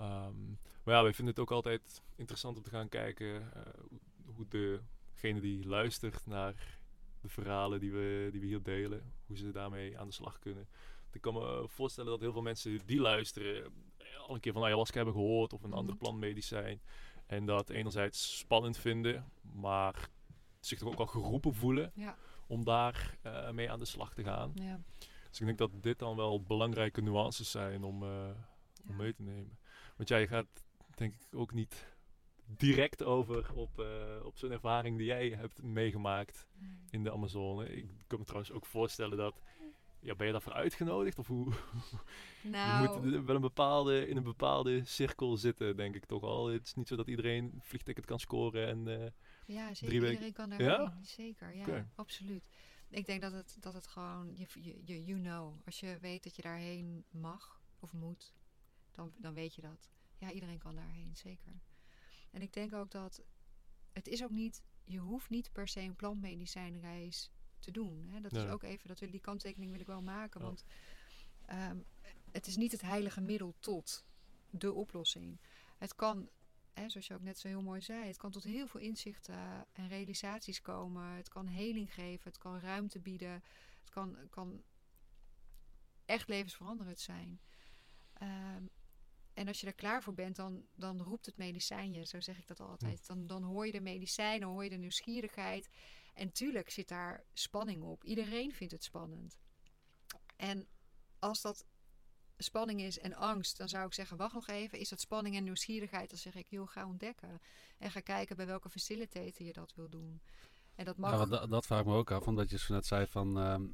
Um, maar ja, wij vinden het ook altijd interessant om te gaan kijken uh, hoe degene die luistert naar de verhalen die we, die we hier delen, hoe ze daarmee aan de slag kunnen. Ik kan me voorstellen dat heel veel mensen die luisteren al een keer van ayahuasca hebben gehoord of een Mhm. ander plantmedicijn. En dat enerzijds spannend vinden, maar zich toch ook al geroepen voelen Ja. om daar uh, mee aan de slag te gaan. Ja. Dus ik denk dat dit dan wel belangrijke nuances zijn om, uh, om Ja. mee te nemen. Want jij gaat denk ik ook niet direct over op, uh, op zo'n ervaring die jij hebt meegemaakt Nee. in de Amazone. Ik kan me trouwens ook voorstellen dat. Ja, ben je daarvoor uitgenodigd? Of hoe? Nou, Je moet wel een bepaalde, in een bepaalde cirkel zitten, denk ik toch al. Het is niet zo dat iedereen een vliegticket kan scoren. En, uh, ja, zeker. drie weken- Iedereen kan daar Ja? Zeker, ja, absoluut. Ik denk dat het, dat het gewoon, je, je, je you know, als je weet dat je daarheen mag of moet, dan, dan weet je dat. Ja, iedereen kan daarheen, zeker. En ik denk ook dat het is ook niet, je hoeft niet per se een plantmedicijnreis te doen. Hè? Dat is ook even, dat die kanttekening wil ik wel maken. Want ehm, het is niet het heilige middel tot de oplossing. Het kan, hè, zoals je ook net zo heel mooi zei, het kan tot heel veel inzichten en realisaties komen. Het kan heling geven, het kan ruimte bieden. Het kan, kan echt levensveranderend zijn. Ehm, en als je er klaar voor bent, dan, dan roept het medicijn je. Zo zeg ik dat altijd. Dan, dan hoor je de medicijn, dan hoor je de nieuwsgierigheid. En tuurlijk zit daar spanning op. Iedereen vindt het spannend. En als dat spanning is en angst, dan zou ik zeggen: wacht nog even. Is dat spanning en nieuwsgierigheid? Dan zeg ik: joh, ga ontdekken. En ga kijken bij welke facilitator je dat wil doen. En dat mag. Da- dat vraag ik me ook af, omdat je zo net zei van... ehm,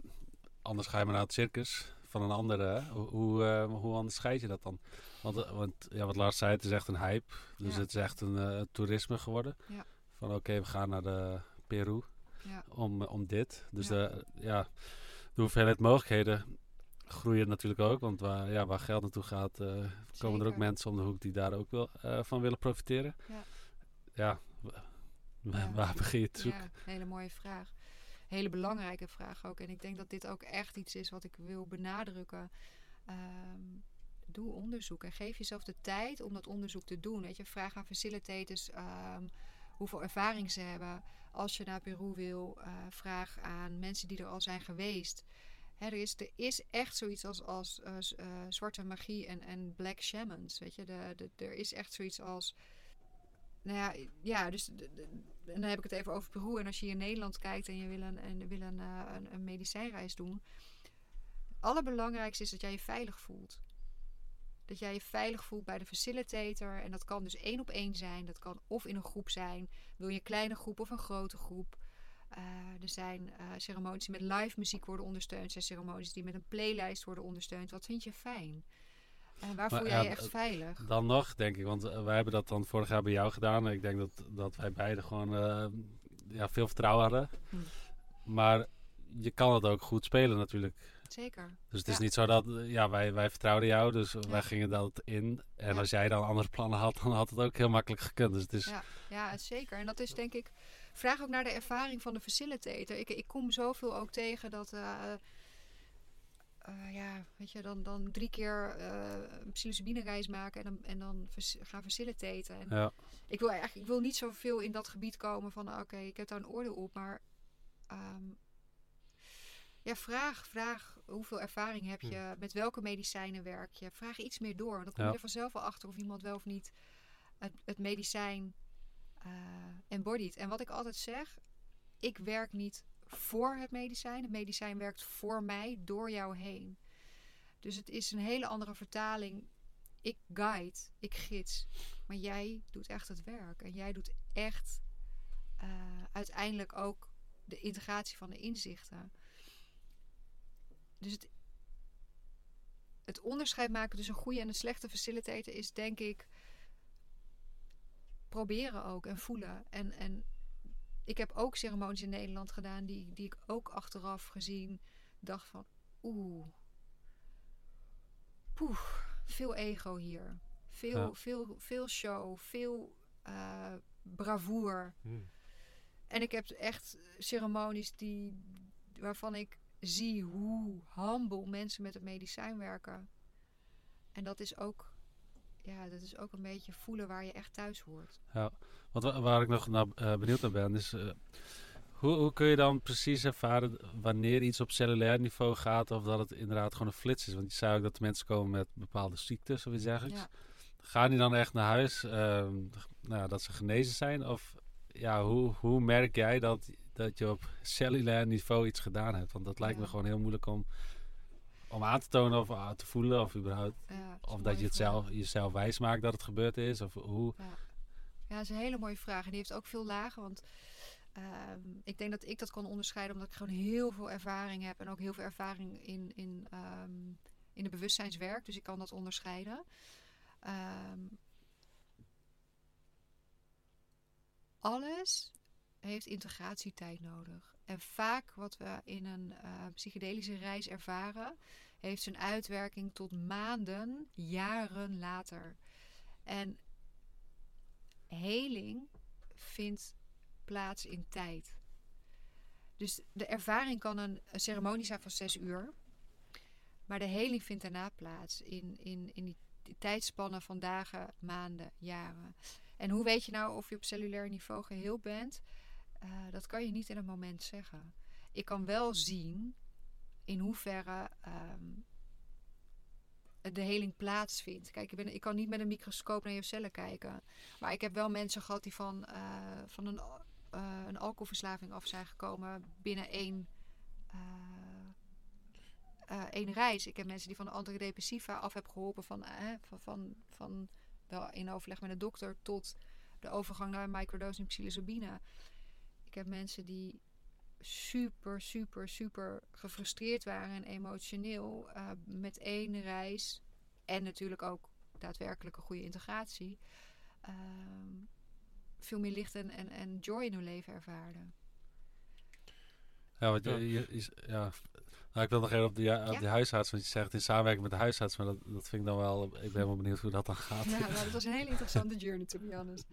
anders ga je maar naar het circus van een andere. Hoe, hoe, eh, hoe onderscheid je dat dan? Want, eh, want ja, wat Lars zei, het is echt een hype. Dus Ja. het is echt een eh, toerisme geworden. Ja. Van oké, we gaan naar de Peru ja, om, om dit. Dus Ja. De, ja, de hoeveelheid mogelijkheden groeien natuurlijk ook. Want waar, ja, waar geld naartoe gaat, eh, komen er ook mensen om de hoek die daar ook wel, eh, van willen profiteren. Ja. Ja, wa- Ja. waar begin je te zoeken? Ja, hele mooie vraag. Hele belangrijke vraag ook. En ik denk dat dit ook echt iets is wat ik wil benadrukken. Ehm, doe onderzoek en geef jezelf de tijd om dat onderzoek te doen. Weet je, vraag aan facilitators ehm, hoeveel ervaring ze hebben. Als je naar Peru wil, eh, vraag aan mensen die er al zijn geweest. Hè, er, is, er is echt zoiets als, als eh, eh, zwarte magie en, en black shamans. Weet je, er is echt zoiets als. Nou ja, ja dus en dan heb ik het even over Peru. En als je in Nederland kijkt en je wil een, en wil een, een, een medicijnreis doen. Het allerbelangrijkste is dat jij je veilig voelt. Dat jij je veilig voelt bij de facilitator. En dat kan dus één op één zijn. Dat kan of in een groep zijn. Wil je een kleine groep of een grote groep. Eh, er zijn eh, ceremonies die met live muziek worden ondersteund. Er zijn ceremonies die met een playlijst worden ondersteund. Wat vind je fijn? En waar Maar voel jij je echt veilig? Dan nog, denk ik. Want eh, wij hebben dat dan vorig jaar bij jou gedaan. En ik denk dat, dat wij beiden gewoon ja, veel vertrouwen hadden. Hm. Maar je kan het ook goed spelen natuurlijk. Zeker. Dus het is Ja. niet zo dat, eh, ja, wij, wij vertrouwden jou, dus wij gingen dat in. En Ja. als jij dan andere plannen had, dan had het ook heel makkelijk gekund. Dus het is, Ja, ja, zeker. En dat is denk ik. Vraag ook naar de ervaring van de facilitator. Ik, ik kom zoveel ook tegen dat. eh, eh, ja, weet je, dan, dan drie keer een psilocybine reis maken en dan, en dan gaan facilitaten. En ja, ik wil eigenlijk ik wil niet zoveel in dat gebied komen van oké, ik heb daar een oordeel op, maar ehm, ja, vraag, vraag hoeveel ervaring heb je, met welke medicijnen werk je. Vraag iets meer door, want dan kom je Ja. er vanzelf wel achter of iemand wel of niet het, het medicijn eh embodied. En wat ik altijd zeg, ik werk niet voor het medicijn. Het medicijn werkt voor mij, door jou heen. Dus het is een hele andere vertaling. Ik guide, ik gids. Maar jij doet echt het werk. En jij doet echt eh, uiteindelijk ook de integratie van de inzichten. Dus het, het onderscheid maken tussen een goede en een slechte facilitator is denk ik proberen ook en voelen. En, en ik heb ook ceremonies in Nederland gedaan die, die ik ook achteraf gezien dacht van oeh, poeh, veel ego hier. Veel, Ja. veel, veel show, veel eh bravoer. Hmm. En ik heb echt ceremonies die, waarvan ik zie hoe humble mensen met het medicijn werken. En dat is ook, ja, dat is ook een beetje voelen waar je echt thuis hoort. Wat, wa- waar ik nog naar, eh, benieuwd naar ben, is eh, hoe, hoe kun je dan precies ervaren wanneer iets op cellulair niveau gaat of dat het inderdaad gewoon een flits is? Want je zei ook dat de mensen komen met bepaalde ziektes of iets dergelijks. Ja. Gaan die dan echt naar huis, ehm, nou, dat ze genezen zijn? Of ja, hoe, hoe merk jij dat, dat je op cellulair niveau iets gedaan hebt? Want dat lijkt me Ja. gewoon heel moeilijk om, om aan te tonen of te voelen of überhaupt. Ja, dat Of dat je het vraag. zelf, jezelf wijs maakt dat het gebeurd is. Of hoe. Ja, dat is een hele mooie vraag. En die heeft ook veel lagen. Want ehm, ik denk dat ik dat kan onderscheiden omdat ik gewoon heel veel ervaring heb. En ook heel veel ervaring in, in, ehm, in het bewustzijnswerk. Dus ik kan dat onderscheiden. Ehm, alles heeft integratietijd nodig. En vaak wat we in een eh, psychedelische reis ervaren, heeft zijn uitwerking tot maanden, jaren later. En heling vindt plaats in tijd. Dus de ervaring kan een, ceremonie zijn van zes uur. Maar de heling vindt daarna plaats in, in, in die, die tijdspannen van dagen, maanden, jaren. En hoe weet je nou of je op cellulair niveau geheel bent? Eh, dat kan je niet in een moment zeggen. Ik kan wel zien in hoeverre ehm, de heling plaatsvindt. Kijk, ik, ben, ik kan niet met een microscoop naar je cellen kijken. Maar ik heb wel mensen gehad die van, eh, van een, eh, een alcoholverslaving af zijn gekomen binnen één, reis. Ik heb mensen die van de antidepressiva af heb geholpen van, van, van, van wel in overleg met een dokter tot de overgang naar microdosing psilocybine. Ik heb mensen die super, super, super gefrustreerd waren en emotioneel eh, met één reis en natuurlijk ook daadwerkelijke goede integratie. ehm, veel meer licht en, en, en joy in hun leven ervaarden. Ja, want je, Ja. je- je- ja. Nou, ik wil nog even op die, ja, op Ja. die huisarts, want je zegt in samenwerking met de huisarts, maar dat, dat vind ik dan wel, ik ben wel benieuwd hoe dat dan gaat. Ja, nou, dat was een hele interessante journey, to be honest.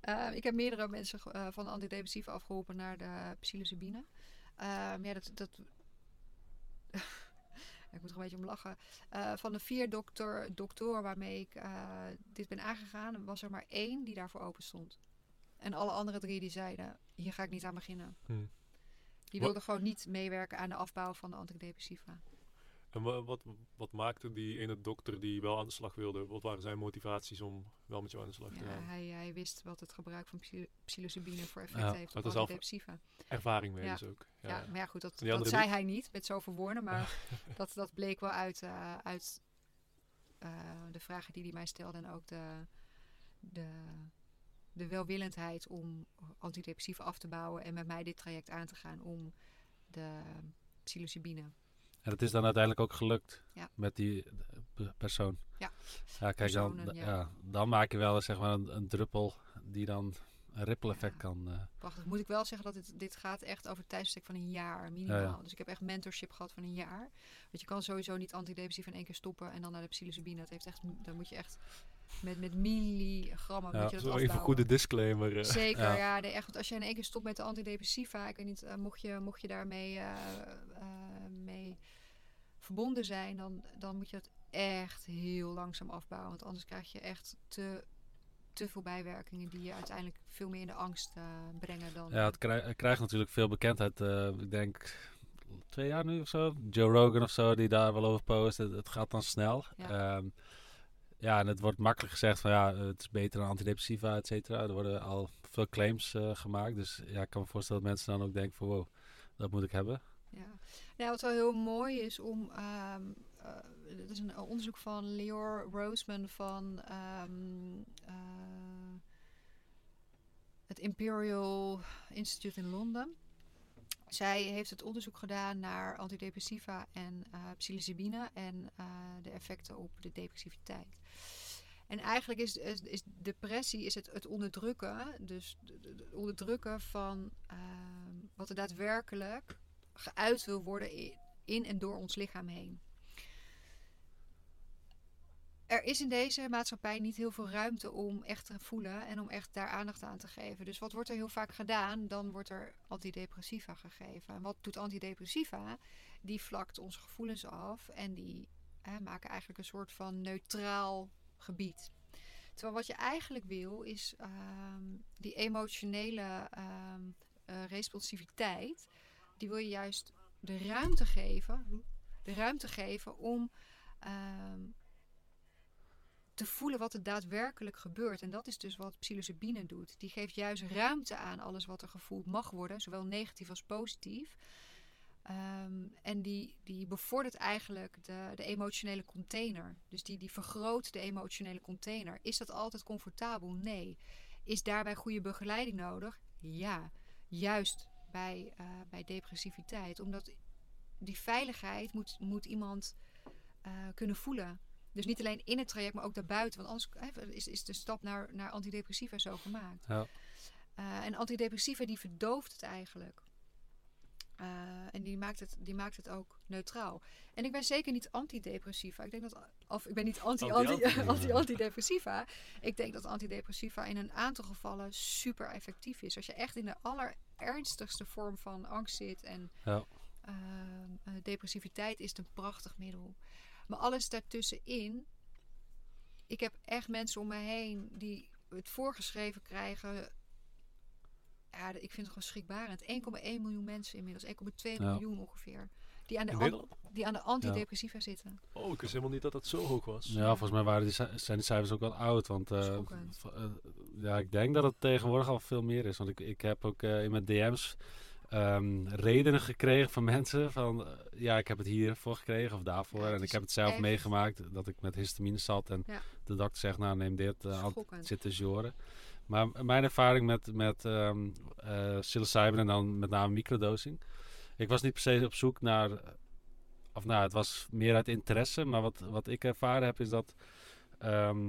Eh, ik heb meerdere mensen eh, van de antidepressiva afgeholpen naar de psilocybine. Ehm, ja, dat... dat ik moet er een beetje om lachen. Eh, van de vier dokter, doktoren waarmee ik eh, dit ben aangegaan, was er maar één die daarvoor open stond. En alle andere drie die zeiden, hier ga ik niet aan beginnen. Hmm. Die wilden gewoon niet meewerken aan de afbouw van de antidepressiva. En wa- wat, wat maakte die ene dokter die wel aan de slag wilde? Wat waren zijn motivaties om wel met jou aan de slag te Ja, gaan? hij, hij wist wat het gebruik van psil- psilocybine voor effect Ja, heeft op antidepressiva. Ervaring mee Ja. dus ook. Ja, Ja. maar ja, goed, dat, zei niet? hij niet met zoveel woorden, maar dat, dat bleek wel uit, eh, uit eh, de vragen die hij mij stelde en ook de, de, de welwillendheid om antidepressiva af te bouwen en met mij dit traject aan te gaan om de psilocybine. En het is dan uiteindelijk ook gelukt Ja. met die eh, pe- persoon. Ja. Ja, kijk, dan, Personen, ja. ja. dan maak je wel zeg maar een, een druppel die dan een ripple effect Ja. kan... eh, Prachtig. Moet ik wel zeggen dat dit, dit gaat echt over een tijdsbestek van een jaar minimaal. Ja, ja. Dus ik heb echt mentorship gehad van een jaar. Want je kan sowieso niet antidepressief in één keer stoppen en dan naar de psilocybine. Dat heeft echt, dan moet je echt met, met milligrammen Ja, moet je dat Zo even een goede disclaimer. eh. Zeker, Ja. ja. nee, echt. Want als je in één keer stopt met de antidepressiva, ik weet niet, eh, mocht, je, mocht je daarmee eh, mee verbonden zijn, dan, dan moet je dat echt heel langzaam afbouwen. Want anders krijg je echt te, te veel bijwerkingen die je uiteindelijk veel meer in de angst brengen dan. Ja, het, krij- het krijgt natuurlijk veel bekendheid. ik denk twee jaar nu of zo. Joe Rogan of zo, die daar wel over post. Het, het gaat dan snel. Ja. Ja. Ja, en het wordt makkelijk gezegd van ja, het is beter dan antidepressiva, et cetera. Er worden al veel claims eh, gemaakt. Dus ja, ik kan me voorstellen dat mensen dan ook denken van wow, dat moet ik hebben. Ja. Wat wel heel mooi is om. ehm eh, het is een onderzoek van Leor Roseman van ehm, eh, het Imperial Institute in Londen. Zij heeft het onderzoek gedaan naar antidepressiva en eh psilocybine en eh, de effecten op de depressiviteit. En eigenlijk is, is, depressie is het, het onderdrukken, dus de onderdrukken van ehm, wat er daadwerkelijk geuit wil worden i- in en door ons lichaam heen. Er is in deze maatschappij niet heel veel ruimte om echt te voelen en om echt daar aandacht aan te geven. Dus wat wordt er heel vaak gedaan? Dan wordt er antidepressiva gegeven. En wat doet antidepressiva? Die vlakt onze gevoelens af en die maken eigenlijk een soort van neutraal gebied. Terwijl wat je eigenlijk wil is ehm, die emotionele ehm, eh, responsiviteit, die wil je juist de ruimte geven, de ruimte geven om ehm, te voelen wat er daadwerkelijk gebeurt. En dat is dus wat psilocybine doet. Die geeft juist ruimte aan alles wat er gevoeld mag worden, zowel negatief als positief. Ehm, en die, die bevordert eigenlijk de, de emotionele container. Dus die, die vergroot de emotionele container. Is dat altijd comfortabel? Nee. Is daarbij goede begeleiding nodig? Ja. Juist bij, eh, bij depressiviteit. Omdat die veiligheid moet, moet iemand eh, kunnen voelen. Dus niet alleen in het traject, maar ook daarbuiten. Want anders is, is de stap naar, naar antidepressiva zo gemaakt. Ja. Eh, en antidepressiva die verdooft het eigenlijk. Eh, en die maakt, het, die maakt het ook neutraal. En ik ben zeker niet antidepressiva. Ik denk dat, of ik ben niet anti, anti, anti, antidepressiva. Ik denk dat antidepressiva in een aantal gevallen super effectief is. Als je echt in de allerernstigste vorm van angst zit en Ja. ehm, eh, depressiviteit is het een prachtig middel. Maar alles daartussenin. Ik heb echt mensen om me heen die het voorgeschreven krijgen. Ja, ik vind het gewoon schrikbarend. 1,1 miljoen mensen inmiddels, 1,2 Ja. miljoen ongeveer. Die aan de, an- die aan de antidepressiva zitten. Oh, ik wist helemaal niet dat het zo hoog was. Ja, volgens mij waren die, zijn die cijfers ook wel oud. Want eh, eh, ja, ik denk dat het tegenwoordig al veel meer is. Want ik, ik heb ook eh, in mijn DM's ehm, redenen gekregen van mensen. Van ja, ik heb het hiervoor gekregen of daarvoor. Ja, en ik heb het zelf echt- meegemaakt dat ik met histamine zat. En Ja. de dokter zegt, nou neem dit. Schokkend. zit te joren. Maar mijn ervaring met, met eh, psilocybine en dan met name microdosing. Ik was niet per se op zoek naar... Of nou, het was meer uit interesse. Maar wat, wat ik ervaren heb is dat... ehm,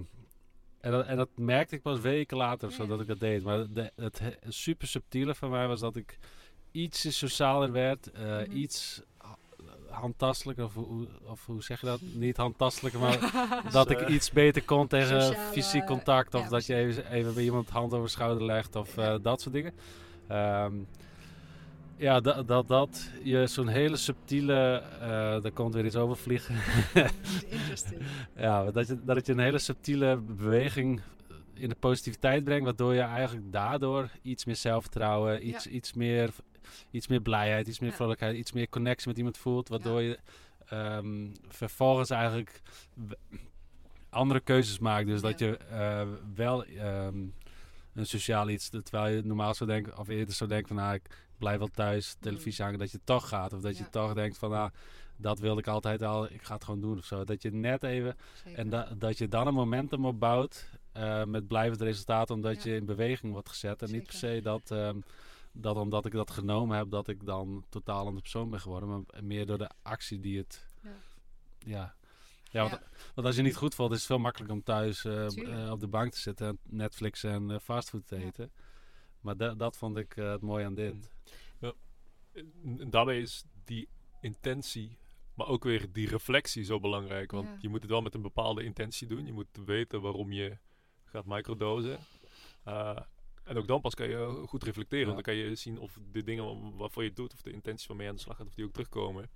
en, dat en dat merkte ik pas weken later of zo Ja. dat ik dat deed. Maar de, het he- super subtiele van mij was dat ik iets socialer werd. eh, Mhm. Iets ha- handtastelijker. Of, hoe- of hoe zeg je dat? Niet handtastelijker, maar dat ik iets beter kon tegen Sociale- fysiek contact. Of ja, dat je even, even bij iemand hand over de schouder legt. Of Ja. eh, dat soort dingen. Ehm, ja, dat, dat, dat je zo'n hele subtiele... eh daar komt weer iets over vliegen. Ja, dat je, dat je een hele subtiele beweging in de positiviteit brengt. Waardoor je eigenlijk daardoor iets meer zelfvertrouwen, iets, iets, meer, iets meer blijheid, iets meer Ja. vrolijkheid, iets meer connectie met iemand voelt. Waardoor je ehm, vervolgens eigenlijk andere keuzes maakt. Dus dat je eh, wel ehm, een sociaal iets, terwijl je normaal zou denken, of eerder zou denken van nou, ik blijf wel thuis, televisie hangen, dat je toch gaat. Of dat je toch denkt van nou, dat wilde ik altijd al, ik ga het gewoon doen of zo. Dat je net even Zeker. en da- dat je dan een momentum opbouwt eh, met blijvend resultaat, omdat Ja. je in beweging wordt gezet. En niet per se dat, ehm, dat omdat ik dat genomen heb, dat ik dan totaal een persoon ben geworden. Maar meer door de actie die het. Ja. Ja. Ja, want, Ja. want als je niet goed voelt, is het veel makkelijker om thuis eh, eh, op de bank te zitten en Netflix en fastfood te Ja. eten. Maar da- dat vond ik eh, het mooie aan dit. En daarmee is die intentie, maar ook weer die reflectie zo belangrijk. Want Ja. je moet het wel met een bepaalde intentie doen. Je moet weten waarom je gaat microdosen. Eh, en ook dan pas kan je goed reflecteren. Ja. Want dan kan je zien of de dingen waarvoor je het doet, of de intenties waarmee je aan de slag gaat, of die ook terugkomen.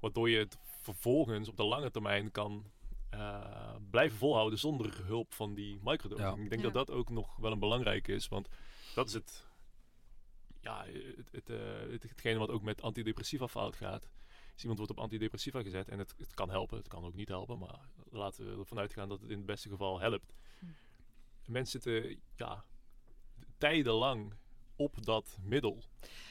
Waardoor je het vervolgens op de lange termijn kan eh, blijven volhouden zonder hulp van die microdosing. Ja. Ik denk Ja. dat dat ook nog wel een belangrijke is. Want dat is het ja, het, het, eh, het, hetgene wat ook met antidepressiva fout gaat. Is iemand wordt op antidepressiva gezet en het, het kan helpen, het kan ook niet helpen, maar laten we ervan uitgaan dat het in het beste geval helpt. Hm. Mensen zitten ja, tijdenlang op dat middel.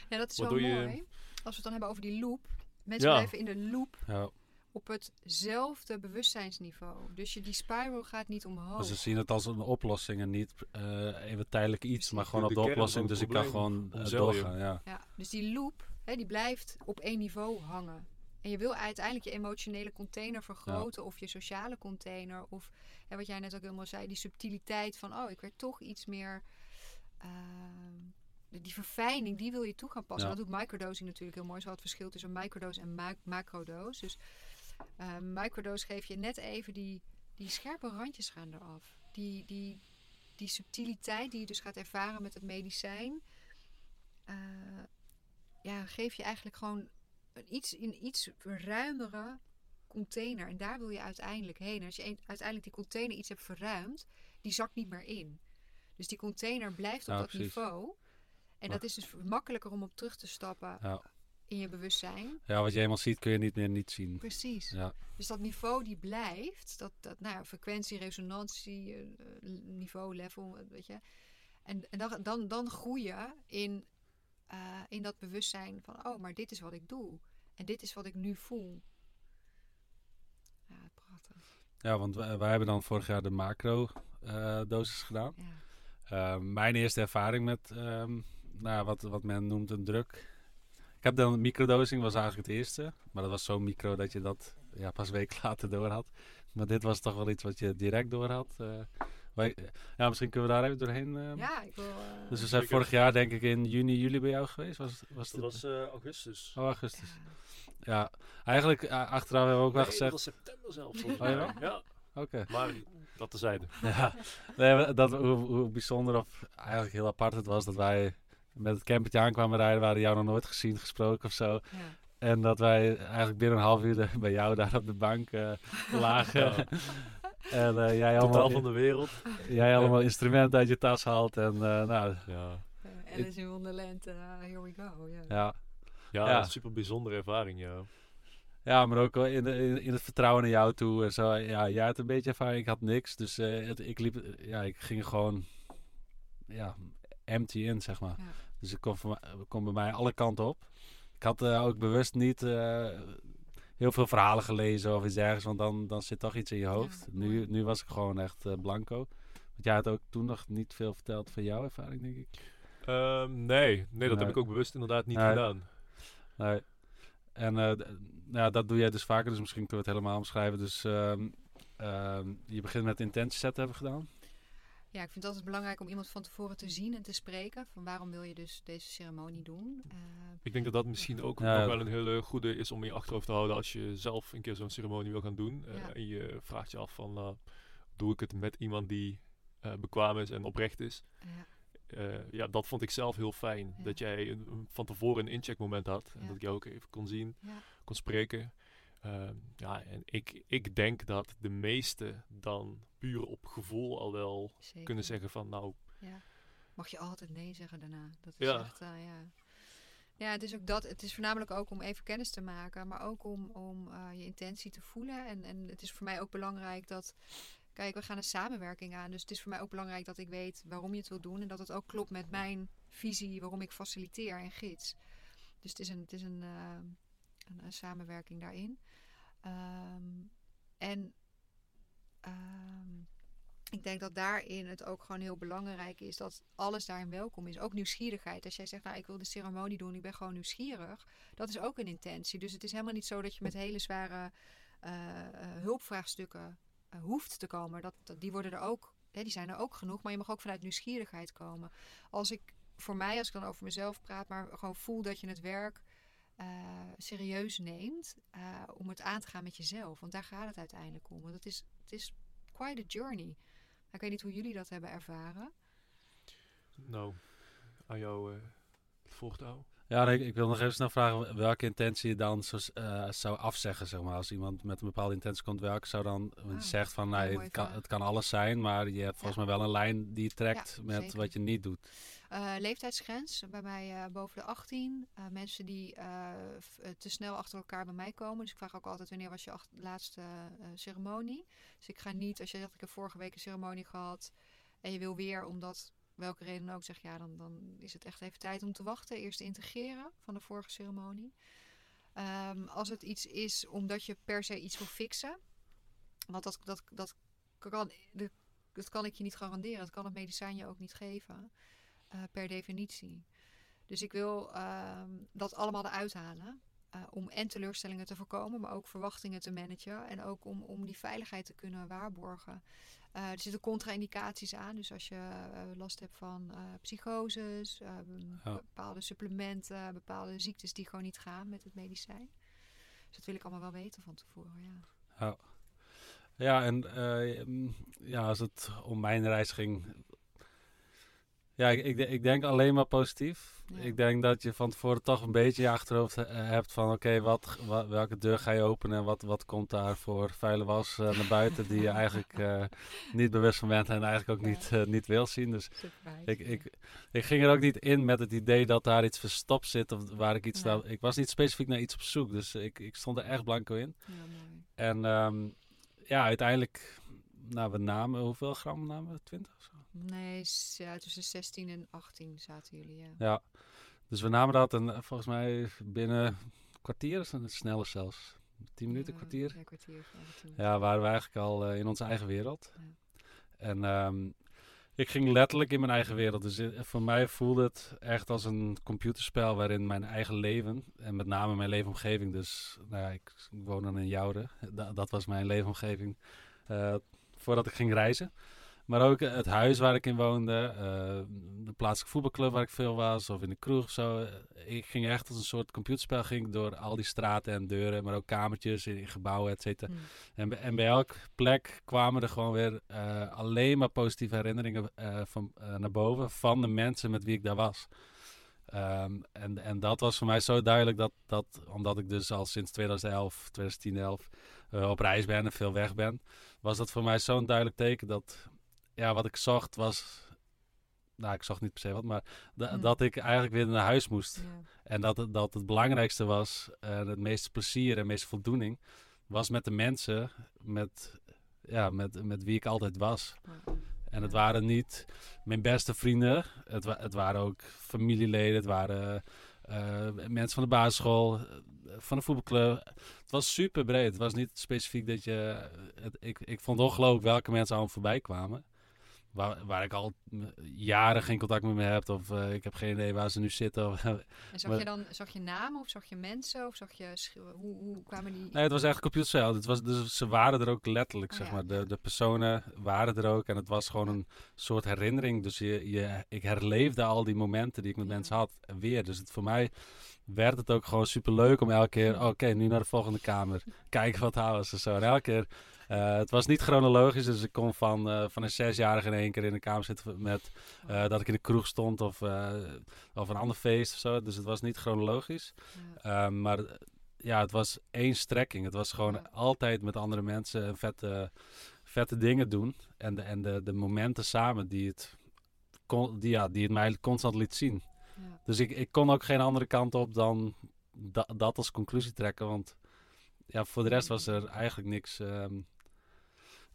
Ja, dat is wel Waardoor je- mooi. Als we het dan hebben over die loop. Mensen Ja. blijven in de loop Ja. op hetzelfde bewustzijnsniveau. Dus je, die spiral gaat niet omhoog. Dus ze zien het als een oplossing en niet eh, even tijdelijk iets, Precies. maar gewoon op de oplossing. Dus ik kan gewoon je. doorgaan. Ja. Ja, dus die loop, hè, die blijft op één niveau hangen. En je wil uiteindelijk je emotionele container vergroten of je sociale container. Of hè, wat jij net ook helemaal zei, die subtiliteit van, oh, ik werd toch iets meer... ehm, die verfijning, die wil je toe gaan passen. Ja. Dat doet microdosing natuurlijk heel mooi. Zo het verschil tussen microdose en ma macrodose. Dus eh, microdose geef je net even die, die scherpe randjes gaan eraf. Die, die, die subtiliteit die je dus gaat ervaren met het medicijn. eh, ja, geef je eigenlijk gewoon een iets, in iets ruimere container. En daar wil je uiteindelijk heen. En als je een- uiteindelijk die container iets hebt verruimd, die zakt niet meer in. Dus die container blijft op Ja, dat precies. niveau. En Maar- dat is dus makkelijker om op terug te stappen Ja. in je bewustzijn. ja, wat je eenmaal ziet kun je niet meer niet zien. Precies. Ja, Dus dat niveau die blijft, dat, dat nou ja, frequentie, resonantie, eh, niveau, level, weet je. En, en dan, dan, dan groeien in, eh, in dat bewustzijn van, oh, maar dit is wat ik doe. En dit is wat ik nu voel. Ja, prachtig. ja want wij, wij hebben dan vorig jaar de macro-dosis gedaan. Ja. Eh, mijn eerste ervaring met ehm, nou, wat, wat men noemt een druk. Ik heb dan microdosing, was eigenlijk het eerste. Maar dat was zo micro dat je dat ja, pas een week later door had. Maar dit was toch wel iets wat je direct door had. Eh. wij, ja, misschien kunnen we daar even doorheen. ehm. ja, ik wil... eh, Dus we zijn Zeker. vorig jaar denk ik in juni, juli bij jou geweest. Was, was Dat was eh, augustus. Oh, augustus. ja. Ja, eigenlijk achteraf hebben we ook wel gezegd... dat was september zelfs. Oh, ja? ja, Oké. maar dat tezijde. Ja, nee, dat, hoe, hoe bijzonder of eigenlijk heel apart het was dat wij met het campertje aankwamen rijden. We hadden jou nog nooit gezien, gesproken of zo. Ja. En dat wij eigenlijk binnen een half uur de- bij jou daar op de bank eh, lagen. En eh, jij, Totaal allemaal, van de wereld. jij allemaal instrumenten uit je tas haalt. En eh, nou, Ja, Eh, Alice in Wonderland, here we go. ja. ja. ja, Ja. super bijzondere ervaring, ja. ja, maar ook wel in, in, in het vertrouwen naar jou toe. En zo. Ja, jij had een beetje ervaring, ik had niks. Dus eh, het, ik, liep, ja, ik ging gewoon ja, empty in, zeg maar. Ja. Dus ik kon, kon bij mij alle kanten op. Ik had eh, ook bewust niet eh, heel veel verhalen gelezen of iets ergens, want dan, dan zit toch iets in je hoofd. nu, nu was ik gewoon echt eh, blanco. Want jij had ook toen nog niet veel verteld van jouw ervaring, denk ik. Ehm, nee, nee, dat Nee. heb ik ook bewust inderdaad niet Nee. gedaan. Nee. En eh, ja, dat doe jij dus vaker, dus misschien kunnen we het helemaal omschrijven. Dus ehm, ehm, je begint met intentieset hebben we gedaan. Ja, ik vind het altijd belangrijk om iemand van tevoren te zien en te spreken. Van waarom wil je dus deze ceremonie doen? Eh, Ik denk dat dat misschien ook Ja, nog wel een hele goede is om in je achterhoofd te houden als je zelf een keer zo'n ceremonie wil gaan doen. Eh, Ja. en je vraagt je af van, eh, doe ik het met iemand die eh, bekwaam is en oprecht is? ja. Eh, ja, dat vond ik zelf heel fijn. Ja. Dat jij een- van tevoren een incheckmoment had. En Ja. dat ik jou ook even kon zien, Ja. kon spreken. Ehm, ja, en ik, ik denk dat de meesten dan puur op gevoel al wel Zeker. kunnen zeggen van, nou, Ja. Mag je altijd nee zeggen daarna. Dat is Ja. echt, eh, ja. Ja, het is ook dat. Het is voornamelijk ook om even kennis te maken, maar ook om, om eh, je intentie te voelen. En, en het is voor mij ook belangrijk dat. Kijk, we gaan een samenwerking aan. Dus het is voor mij ook belangrijk dat ik weet waarom je het wil doen. En dat het ook klopt met mijn visie waarom ik faciliteer en gids. Dus het is een, het is een, eh, een, samenwerking daarin. Ehm, en ehm, ik denk dat daarin het ook gewoon heel belangrijk is dat alles daarin welkom is. Ook nieuwsgierigheid. Als jij zegt, nou ik wil de ceremonie doen, ik ben gewoon nieuwsgierig. Dat is ook een intentie. Dus het is helemaal niet zo dat je met hele zware eh, eh, hulpvraagstukken eh, hoeft te komen. Dat, dat, die worden er ook, hè, die zijn er ook genoeg. Maar je mag ook vanuit nieuwsgierigheid komen. Als ik voor mij, als ik dan over mezelf praat, maar gewoon voel dat je het werk eh, serieus neemt eh, om het aan te gaan met jezelf. Want daar gaat het uiteindelijk om. Want het is, het is quite a journey. ik weet niet hoe jullie dat hebben ervaren. Nou, aan jou, uh, volgt jou. Ja, ik, ik, wil nog even snel vragen welke intentie je dan zo, uh, zou afzeggen, zeg maar. Als iemand met een bepaalde intentie komt, welke zou dan ah, zegt van, nee, het kan, het kan, alles zijn, maar je hebt volgens mij wel een lijn die je trekt met wat je niet doet. Uh, leeftijdsgrens, bij mij uh, boven de 18. mensen die te snel achter elkaar bij mij komen. Dus ik vraag ook altijd, wanneer was je laatste ceremonie? Dus ik ga niet, als je zegt, ik heb vorige week een ceremonie gehad en je wil weer, omdat welke reden ook, zeg ja, dan, dan is het echt even tijd om te wachten. Eerst integreren van de vorige ceremonie. Um, als het iets is omdat je per se iets wil fixen, want dat, dat, dat, kan, dat kan ik je niet garanderen. Dat kan het medicijn je ook niet geven, uh, per definitie. Dus ik wil um, dat allemaal eruit halen. Uh, om en teleurstellingen te voorkomen, maar ook verwachtingen te managen. En ook om, om die veiligheid te kunnen waarborgen. Uh, er zitten contra-indicaties aan. Dus als je uh, last hebt van psychoses, oh. bepaalde supplementen, bepaalde ziektes die gewoon niet gaan met het medicijn. Dus dat wil ik allemaal wel weten van tevoren. Ja, oh. ja en ja, als het om mijn reis ging, ja, ik, ik, ik, denk alleen maar positief. Ik denk dat je van tevoren toch een beetje je achterhoofd hebt van oké, wat, welke deur ga je openen en wat, wat komt daar voor vuile was uh, naar buiten die je eigenlijk uh, niet bewust van bent en eigenlijk ook niet, uh, niet wil zien. Dus ik, ik, ik ging er ook niet in met het idee dat daar iets verstopt zit of waar ik iets ja. Ik was niet specifiek naar iets op zoek, dus ik, ik stond er echt blanco in. Ja, en um, ja, uiteindelijk, nou, we namen, hoeveel gram namen we? 20 of zo? Nee, ja, tussen 16 en 18 zaten jullie, ja. Ja, dus we namen dat en eh, volgens mij binnen een kwartier, sneller zelfs. 10 minuten, kwartier. Ja, kwartier. Ja, waren we eigenlijk al uh, in onze eigen wereld. Ja. En um, ik ging letterlijk in mijn eigen wereld. Dus eh, voor mij voelde het echt als een computerspel waarin mijn eigen leven, en met name mijn leefomgeving, dus nou ja, ik, ik woon dan in Jouden, dat, dat was mijn leefomgeving, uh, voordat ik ging reizen. Maar ook het huis waar ik in woonde, uh, de plaatselijke voetbalclub waar ik veel was, of in de kroeg of zo. Ik ging echt als een soort computerspel ging door al die straten en deuren, maar ook kamertjes in, gebouwen, et cetera. Hmm. En, en, bij elke plek kwamen er gewoon weer uh, alleen maar positieve herinneringen uh, van, naar boven van de mensen met wie ik daar was. Um, en, en dat was voor mij zo duidelijk dat, dat omdat ik dus al sinds 2011, 2010, 11 op reis ben en veel weg ben, was dat voor mij zo'n duidelijk teken dat ja, wat ik zocht was. Nou, ik zocht niet per se wat, maar hmm. dat ik eigenlijk weer naar huis moest. En dat het, dat het belangrijkste was, uh, het meeste plezier en meeste voldoening, was met de mensen met, ja, met, met wie ik altijd was. En het waren niet mijn beste vrienden, het, het waren ook familieleden, het waren uh, mensen van de basisschool, eh, van de voetbalclub. Het was super breed. Het was niet specifiek dat je. Het, ik, ik vond ongelooflijk welke mensen allemaal voorbij kwamen. Waar, waar ik al jaren geen contact met me heb. Of uh, ik heb geen idee waar ze nu zitten. en zag je dan zag je namen of zag je mensen? Of zag je hoe, hoe kwamen die? Nee, het was echt computercel. Het was, dus ze waren er ook letterlijk, oh, zeg maar. De, de personen waren er ook. En het was gewoon een soort herinnering. Dus je, je, ik herleefde al die momenten die ik met mensen had weer. Dus het, voor mij werd het ook gewoon super leuk om elke keer... Oké, nu naar de volgende kamer. Kijken wat houden ze zo. En elke keer uh, het was niet chronologisch, dus ik kon van, uh, van een zesjarige in één keer in de kamer zitten met uh, dat ik in de kroeg stond of, of een ander feest of zo. Dus het was niet chronologisch. Ja. Um, maar ja, het was één strekking. Het was gewoon ja. altijd met andere mensen vette, vette dingen doen. En, de, en de, de momenten samen die het, kon, die, ja, die het mij constant liet zien. Ja. Dus ik, ik kon ook geen andere kant op dan da, dat als conclusie trekken. Want ja, voor de rest was er eigenlijk niks. Um,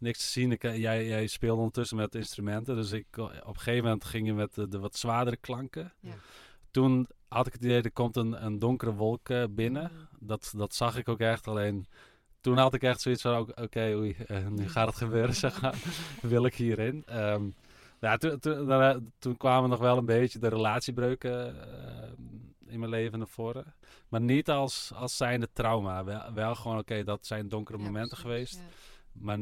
niks te zien. Ik, eh, jij, jij speelde ondertussen met instrumenten. Dus ik, op een gegeven moment ging je met de, de wat zwaardere klanken. Ja. Toen had ik het idee, er komt een, een donkere wolk uh, binnen. Mm. Dat, dat zag ik ook echt. Alleen toen had ik echt zoiets van, oké, okay, oei, uh, nu gaat het gebeuren, zeg maar. Wil ik hierin? Um, ja, toen, toen, toen, kwamen nog wel een beetje de relatiebreuken in mijn leven naar voren. Maar niet als, als zijnde trauma. Wel, wel gewoon, oké, dat zijn donkere momenten geweest. Maar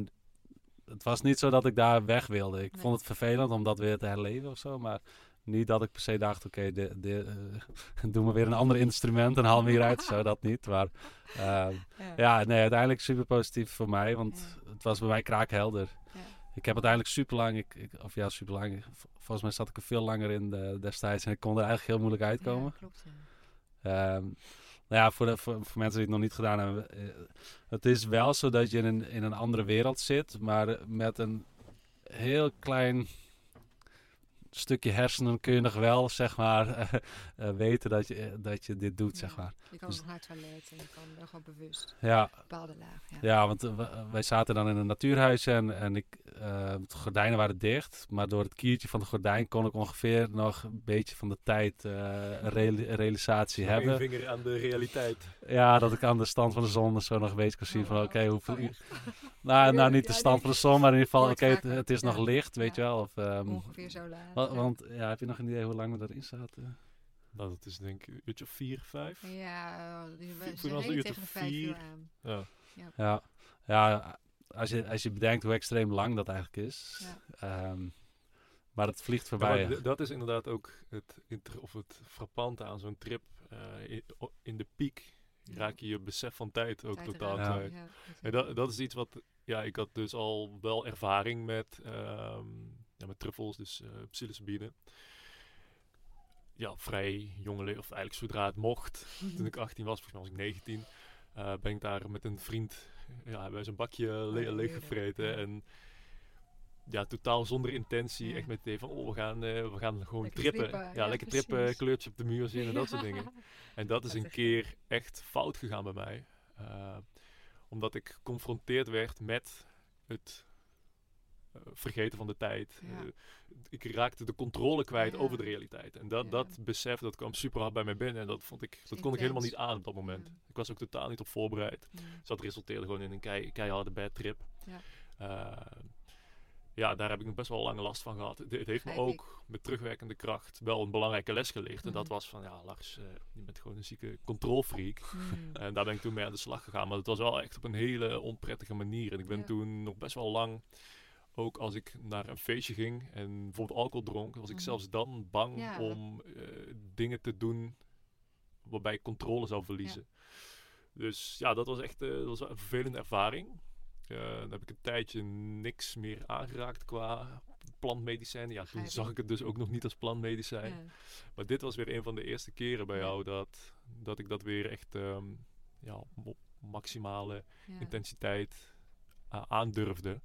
het was niet zo dat ik daar weg wilde. Ik vond het vervelend om dat weer te herleven of zo. Maar niet dat ik per se dacht, oké, de, de, eh, doe maar weer een ander instrument en haal me hieruit. Zo dat niet. Maar ehm, Ja. ja, nee, uiteindelijk super positief voor mij. Want Ja. het was bij mij kraakhelder. Ja. Ik heb uiteindelijk super lang, ik, ik, of ja, super lang. Volgens mij zat ik er veel langer in eh, destijds en ik kon er eigenlijk heel moeilijk uitkomen. Klopt. Ja. Nou ja, voor, voor, mensen die het nog niet gedaan hebben. eh, het is wel zo dat je in een, in een andere wereld zit, maar met een heel klein stukje hersenen kun je nog wel, zeg maar, eh, eh, weten dat je, eh, dat je dit doet, zeg maar. Je kan Dus- nog naar het toilet en je kan wel gewoon bewust. Ja, Bepaalde laag. Ja. ja want wij zaten dan in een natuurhuis en, en ik, eh, de gordijnen waren dicht, maar door het kiertje van de gordijn kon ik ongeveer nog een beetje van de tijd eh, reali- realisatie hebben. vinger aan de realiteit. Ja, dat ik aan de stand van de zon zo nog een beetje kon zien Oh, van wauw. oké, hoeveel Oh, uur... echt? Nou, nou, niet de stand van de zon, maar in ieder geval, oké, het, is nog licht, weet Ja. je wel. Of, ehm, Ongeveer zo laat. Want ja, heb je nog een idee hoe lang we erin zaten? Nou, dat is denk ik een uurtje of vier, vijf. Ja, die- we uur tegen de vijf uur vier. aan. Ja. Ja, ja als, je, als je bedenkt hoe extreem lang dat eigenlijk is. Ja. Ehm, maar het vliegt voorbij. dat is inderdaad ook het, inter- of het frappante aan zo'n trip. Eh, in, de piek raak je je besef van tijd ook Tijd totaal kwijt. Ja, En dat, dat is iets wat, ja, ik had dus al wel ervaring met, ehm ja, met truffels, dus eh psilocybine. Ja, vrij jonge le- of eigenlijk zodra het mocht. Toen ik 18 was, volgens mij was ik 19, eh, ben ik daar met een vriend, ja, hebben wij zo'n bakje le ja, leeggevreten. En ja, totaal zonder intentie, Ja. echt met idee van, oh, we gaan, eh, we gaan gewoon Lekker trippen. trippen, Ja, ja, lekker trippen, kleurtje op de muur zien en dat soort dingen. En dat is een keer echt fout gegaan bij mij. Omdat ik geconfronteerd werd met het vergeten van de tijd. Ja. Eh, ik raakte de controle kwijt Ja. over de realiteit. En dat, Ja. dat besef, dat kwam super hard bij mij binnen. En dat, vond ik, dat kon ik helemaal niet aan op dat moment. Ik was ook totaal niet op voorbereid. Dus dat resulteerde gewoon in een kei, keiharde bad trip. Ja. Eh, ja, daar heb ik nog best wel lange last van gehad. Het, het heeft me ook met terugwerkende kracht wel een belangrijke les geleerd. En dat Mhm. was van, ja Lars, eh, je bent gewoon een zieke controlfreak. Hmm. En daar ben ik toen mee aan de slag gegaan. Maar het was wel echt op een hele onprettige manier. En ik ben toen nog best wel lang, ook als ik naar een feestje ging en bijvoorbeeld alcohol dronk, was ik Mhm. zelfs dan bang Ja. om eh, dingen te doen waarbij ik controle zou verliezen. Dus ja, dat was echt eh, dat was een vervelende ervaring. Eh, dan heb ik een tijdje niks meer aangeraakt qua plantmedicijnen. Ja, toen zag ik. het dus ook nog niet als plantmedicijn. Ja. Maar dit was weer een van de eerste keren bij jou dat, dat ik dat weer echt ehm, ja, op maximale intensiteit aandurfde.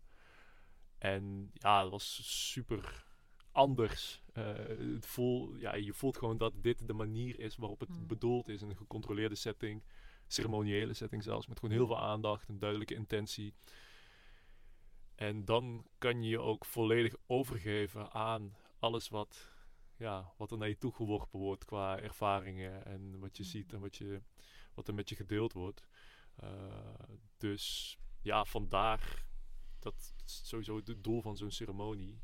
En ja, het was super anders. Eh, het voel, ja, je voelt gewoon dat dit de manier is waarop het Mm. bedoeld is in een gecontroleerde setting, ceremoniële setting zelfs, met gewoon heel veel aandacht, een duidelijke intentie. En dan kan je je ook volledig overgeven aan alles wat, ja, wat er naar je toe geworpen wordt qua ervaringen en wat je Mm. ziet en wat, je, wat er met je gedeeld wordt. Eh, dus ja, vandaar dat is sowieso het doel van zo'n ceremonie.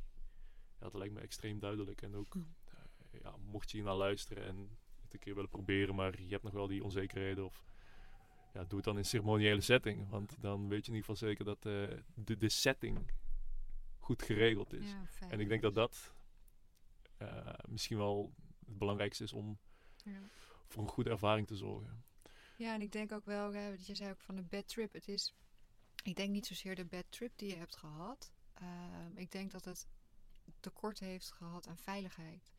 Ja, dat lijkt me extreem duidelijk. En ook, Mm. eh, ja, mocht je hier naar luisteren en het een keer willen proberen, maar je hebt nog wel die onzekerheden of ja, doe het dan in ceremoniële setting. Want dan weet je in ieder geval zeker dat eh, de, de setting goed geregeld is. Ja. En ik denk dat dat eh, misschien wel het belangrijkste is om Ja. voor een goede ervaring te zorgen. Ja, en ik denk ook wel, hè, je zei ook van de bad trip. Het is, ik denk niet zozeer de bad trip die je hebt gehad. Ehm, ik denk dat het tekort heeft gehad aan veiligheid.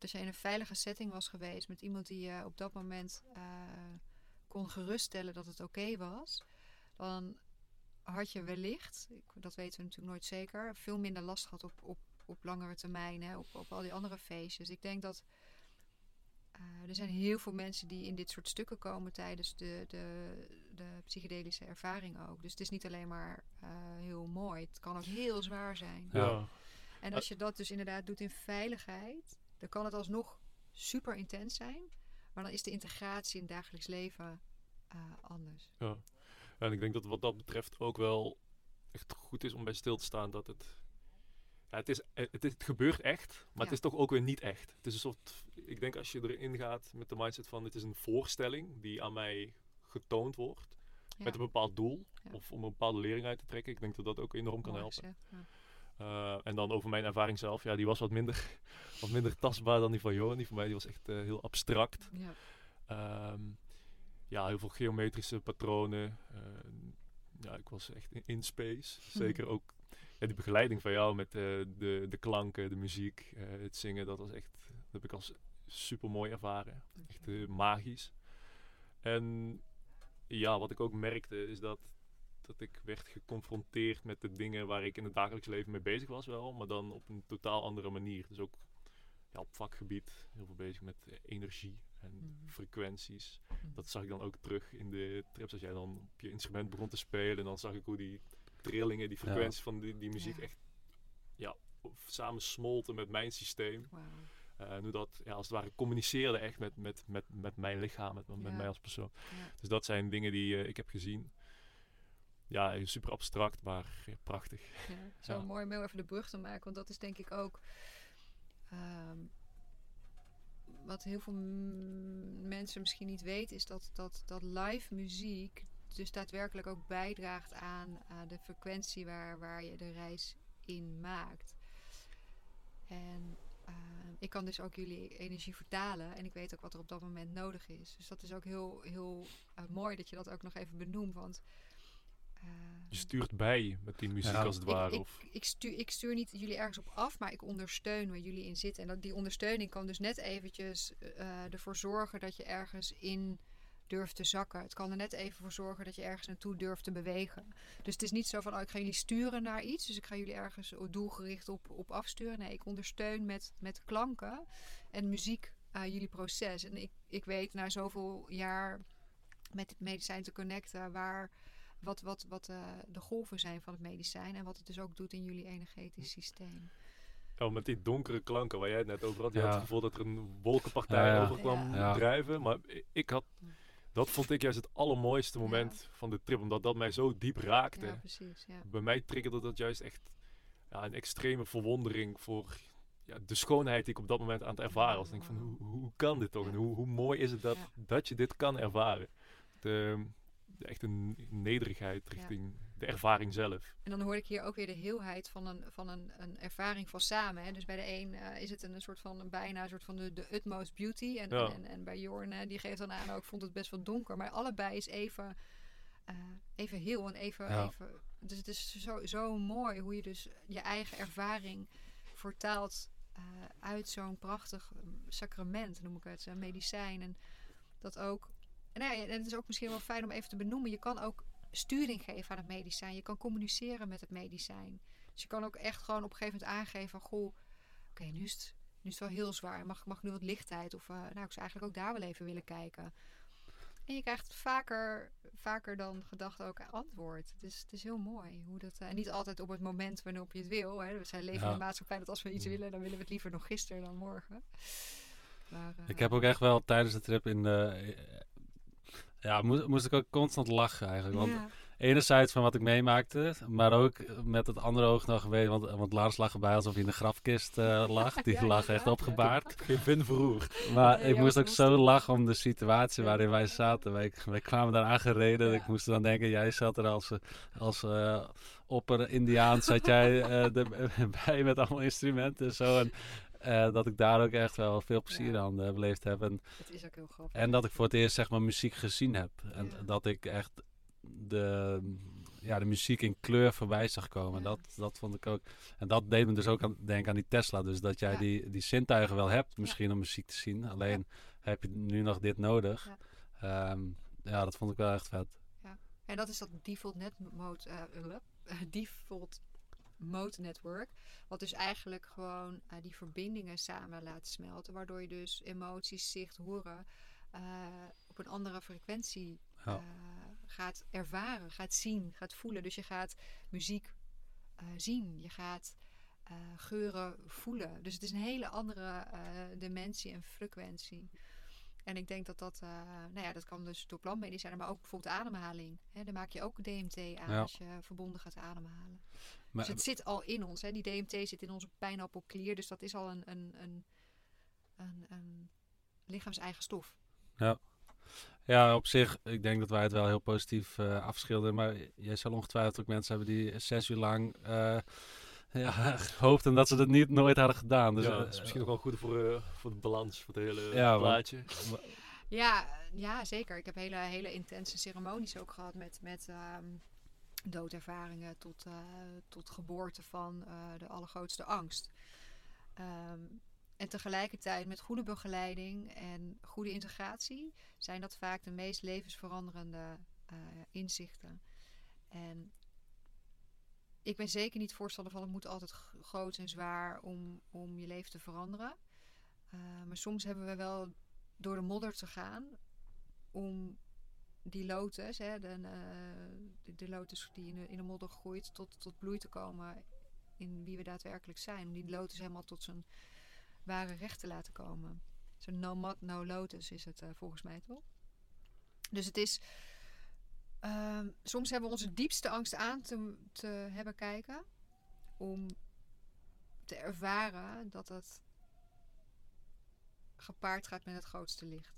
Als je in een veilige setting was geweest met iemand die je op dat moment eh, kon geruststellen dat het oké was, dan had je wellicht, dat weten we natuurlijk nooit zeker, veel minder last gehad op, op, op langere termijn, hè, op, op al die andere feestjes. Ik denk dat eh, er zijn heel veel mensen die in dit soort stukken komen tijdens de, de, de psychedelische ervaring ook. Dus het is niet alleen maar eh, heel mooi, het kan ook heel zwaar zijn. Ja. En als je dat dus inderdaad doet in veiligheid, dan kan het alsnog super intens zijn. Maar dan is de integratie in het dagelijks leven eh, anders. Ja. En ik denk dat wat dat betreft ook wel echt goed is om bij stil te staan dat het. Ja, het, is, eh, het, is, het gebeurt echt, maar het is toch ook weer niet echt. Het is een soort. Ik denk als je erin gaat met de mindset van: dit is een voorstelling die aan mij getoond wordt. Ja, Met een bepaald doel. Ja. Of om een bepaalde lering uit te trekken. Ik denk dat dat ook enorm kan mooi helpen. Eh, en dan over mijn ervaring zelf. Ja, die was wat minder, wat minder tastbaar dan die van Johan. Die voor mij die was echt eh, heel abstract. Ja. Ehm, ja, heel veel geometrische patronen. Eh, ja, ik was echt in, in space. Zeker ook ja, die begeleiding van jou met de, de klanken, de muziek, het zingen. Dat was echt, dat heb ik als super mooi ervaren. Echt magisch. En ja, wat ik ook merkte is dat, dat ik werd geconfronteerd met de dingen waar ik in het dagelijks leven mee bezig was wel. Maar dan op een totaal andere manier. Dus ook ja, op vakgebied heel veel bezig met eh, energie en Mhm. frequenties. Mhm. Dat zag ik dan ook terug in de trips. Als jij dan op je instrument begon te spelen, dan zag ik hoe die trillingen, die frequenties van die, die muziek Ja. echt ja, samen smolten met mijn systeem. Eh, en hoe dat ja, als het ware communiceerde echt met, met, met, met mijn lichaam, met, met Ja. mij als persoon. Ja. Dus dat zijn dingen die eh, ik heb gezien. Ja, super abstract, maar prachtig. Ja, zo mooi om heel even de brug te maken, want dat is denk ik ook ehm, wat heel veel mensen misschien niet weten, is dat, dat, dat live muziek dus daadwerkelijk ook bijdraagt aan eh, de frequentie waar, waar je de reis in maakt. En eh, ik kan dus ook jullie energie vertalen en ik weet ook wat er op dat moment nodig is. Dus dat is ook heel, heel eh, mooi dat je dat ook nog even benoemt, want eh, Je stuurt bij met die muziek Ja. als het ik, ware. ik, of, ik, stuur, ik stuur niet jullie ergens op af, maar ik ondersteun waar jullie in zitten. En dat, die ondersteuning kan dus net eventjes eh, ervoor zorgen dat je ergens in durft te zakken. Het kan er net even voor zorgen dat je ergens naartoe durft te bewegen. Dus het is niet zo van, oh, ik ga jullie sturen naar iets. Dus ik ga jullie ergens doelgericht op, op afsturen. Nee, ik ondersteun met, met klanken en muziek eh, jullie proces. En ik, ik weet na zoveel jaar met het medicijn te connecten waar wat, wat, wat eh, de golven zijn van het medicijn en wat het dus ook doet in jullie energetisch systeem. oh, met die donkere klanken waar jij het net over had. Je Ja. had het gevoel dat er een wolkenpartij Ja, ja. over kwam Ja. drijven. Maar ik had, dat vond ik juist het allermooiste Ja. moment van de trip. Omdat dat mij zo diep raakte. Ja, precies. Ja. Bij mij triggerde dat juist echt ja, een extreme verwondering voor ja, de schoonheid die ik op dat moment aan het ervaren was. Ik denk van, hoe, hoe kan dit toch? En hoe, hoe mooi is het dat, dat je dit kan ervaren? De, de echt een nederigheid richting de ervaring zelf. En dan hoor ik hier ook weer de heelheid van een, van een, een ervaring van samen. Hè. Dus bij de een eh, is het een soort van een bijna een soort van de, de utmost beauty. En, Ja. en, en bij Jorn, eh, die geeft dan aan, ook vond het best wel donker. Maar allebei is even, eh, even heel en even, Ja. even. Dus het is zo, zo mooi hoe je dus je eigen ervaring vertaalt eh, uit zo'n prachtig eh, sacrament, noem ik het, medicijn. En dat ook. En, nou ja, en het is ook misschien wel fijn om even te benoemen. Je kan ook sturing geven aan het medicijn. Je kan communiceren met het medicijn. Dus je kan ook echt gewoon op een gegeven moment aangeven van... Goh, oké, nu, is het, nu is het wel heel zwaar. Mag, mag nu wat lichtheid? Of eh, nou, ik zou eigenlijk ook daar wel even willen kijken. En je krijgt vaker, vaker dan gedacht ook antwoord. Het is, het is heel mooi. Hoe dat, eh, en niet altijd op het moment waarop je het wil. Hè. We zijn leven in een maatschappij dat als we iets Mm. willen... dan willen we het liever nog gisteren dan morgen. Maar, eh, Ik heb ook echt wel tijdens de trip in de... eh, Ja, moest, moest ik ook constant lachen eigenlijk. Want ja. enerzijds van wat ik meemaakte, maar ook met het andere oog nog weten. Want, want Lars lag erbij alsof hij in de grafkist eh, lag. Die Ja, lag echt ja. opgebaard. Geen vin verroerd. Maar ik moest ook zo lachen om de situatie waarin wij zaten. Wij, wij kwamen daar aangereden. Ja. Ik moest dan denken, jij zat er als, eh, als eh opper-Indiaan. Zat jij eh, erbij met allemaal instrumenten en zo. En eh, dat ik daar ook echt wel veel plezier Ja. aan uh, beleefd heb. En, Het is ook heel grappig. en dat ik voor het eerst zeg maar muziek gezien heb. En Ja. dat ik echt de, ja, de muziek in kleur voorbij zag komen. Ja. Dat, dat vond ik ook. En dat deed me dus ook aan denken aan die Tesla. Dus dat jij Ja. die, die zintuigen wel hebt misschien om muziek te zien. Alleen heb je nu nog dit nodig. Ja. Ja. ja, dat vond ik wel echt vet. En dat is dat default net mode, eh, eh, default mode network. Wat dus eigenlijk gewoon eh, die verbindingen samen laat smelten. Waardoor je dus emoties, zicht, horen eh, op een andere frequentie eh, gaat ervaren, gaat zien, gaat voelen. Dus je gaat muziek zien, je gaat geuren voelen. Dus het is een hele andere dimensie en frequentie. En ik denk dat dat, nou ja, dat kan dus door plantmedicijnen, maar ook bijvoorbeeld ademhaling. Hè, daar maak je ook DMT aan Ja. als je verbonden gaat ademhalen. Maar, dus het zit al in ons. Hè. Die DMT zit in onze pijnappelklier, dus dat is al een, een, een, een, een lichaams-eigen stof. ja, op zich, ik denk dat wij het wel heel positief eh afschilderen. Maar jij zal ongetwijfeld ook mensen hebben die zes uur lang eh, ja, hoopten dat ze dat niet nooit hadden gedaan. Dus, ja, eh, dat is misschien nog wel goed voor, eh, voor de balans, voor het hele Ja, plaatje. Ja, ja, zeker. Ik heb hele, hele intense ceremonies ook gehad met, met ehm, doodervaringen tot, eh, tot geboorte van eh, de allergrootste angst. Ehm, en tegelijkertijd met goede begeleiding en goede integratie zijn dat vaak de meest levensveranderende eh, inzichten. En ik ben zeker niet voorstander van het moet altijd groot en zwaar om, om je leven te veranderen. Maar soms hebben we wel door de modder te gaan om die lotus, hè, de, eh, de, lotus die in de, in de modder groeit, tot, tot bloei te komen in wie we daadwerkelijk zijn. Om die lotus helemaal tot zijn ware recht te laten komen. Zo'n no mud, no lotus is het eh, volgens mij toch? Dus het is. ehm, soms hebben we onze diepste angst aan te, te hebben kijken. Om te ervaren dat het gepaard gaat met het grootste licht.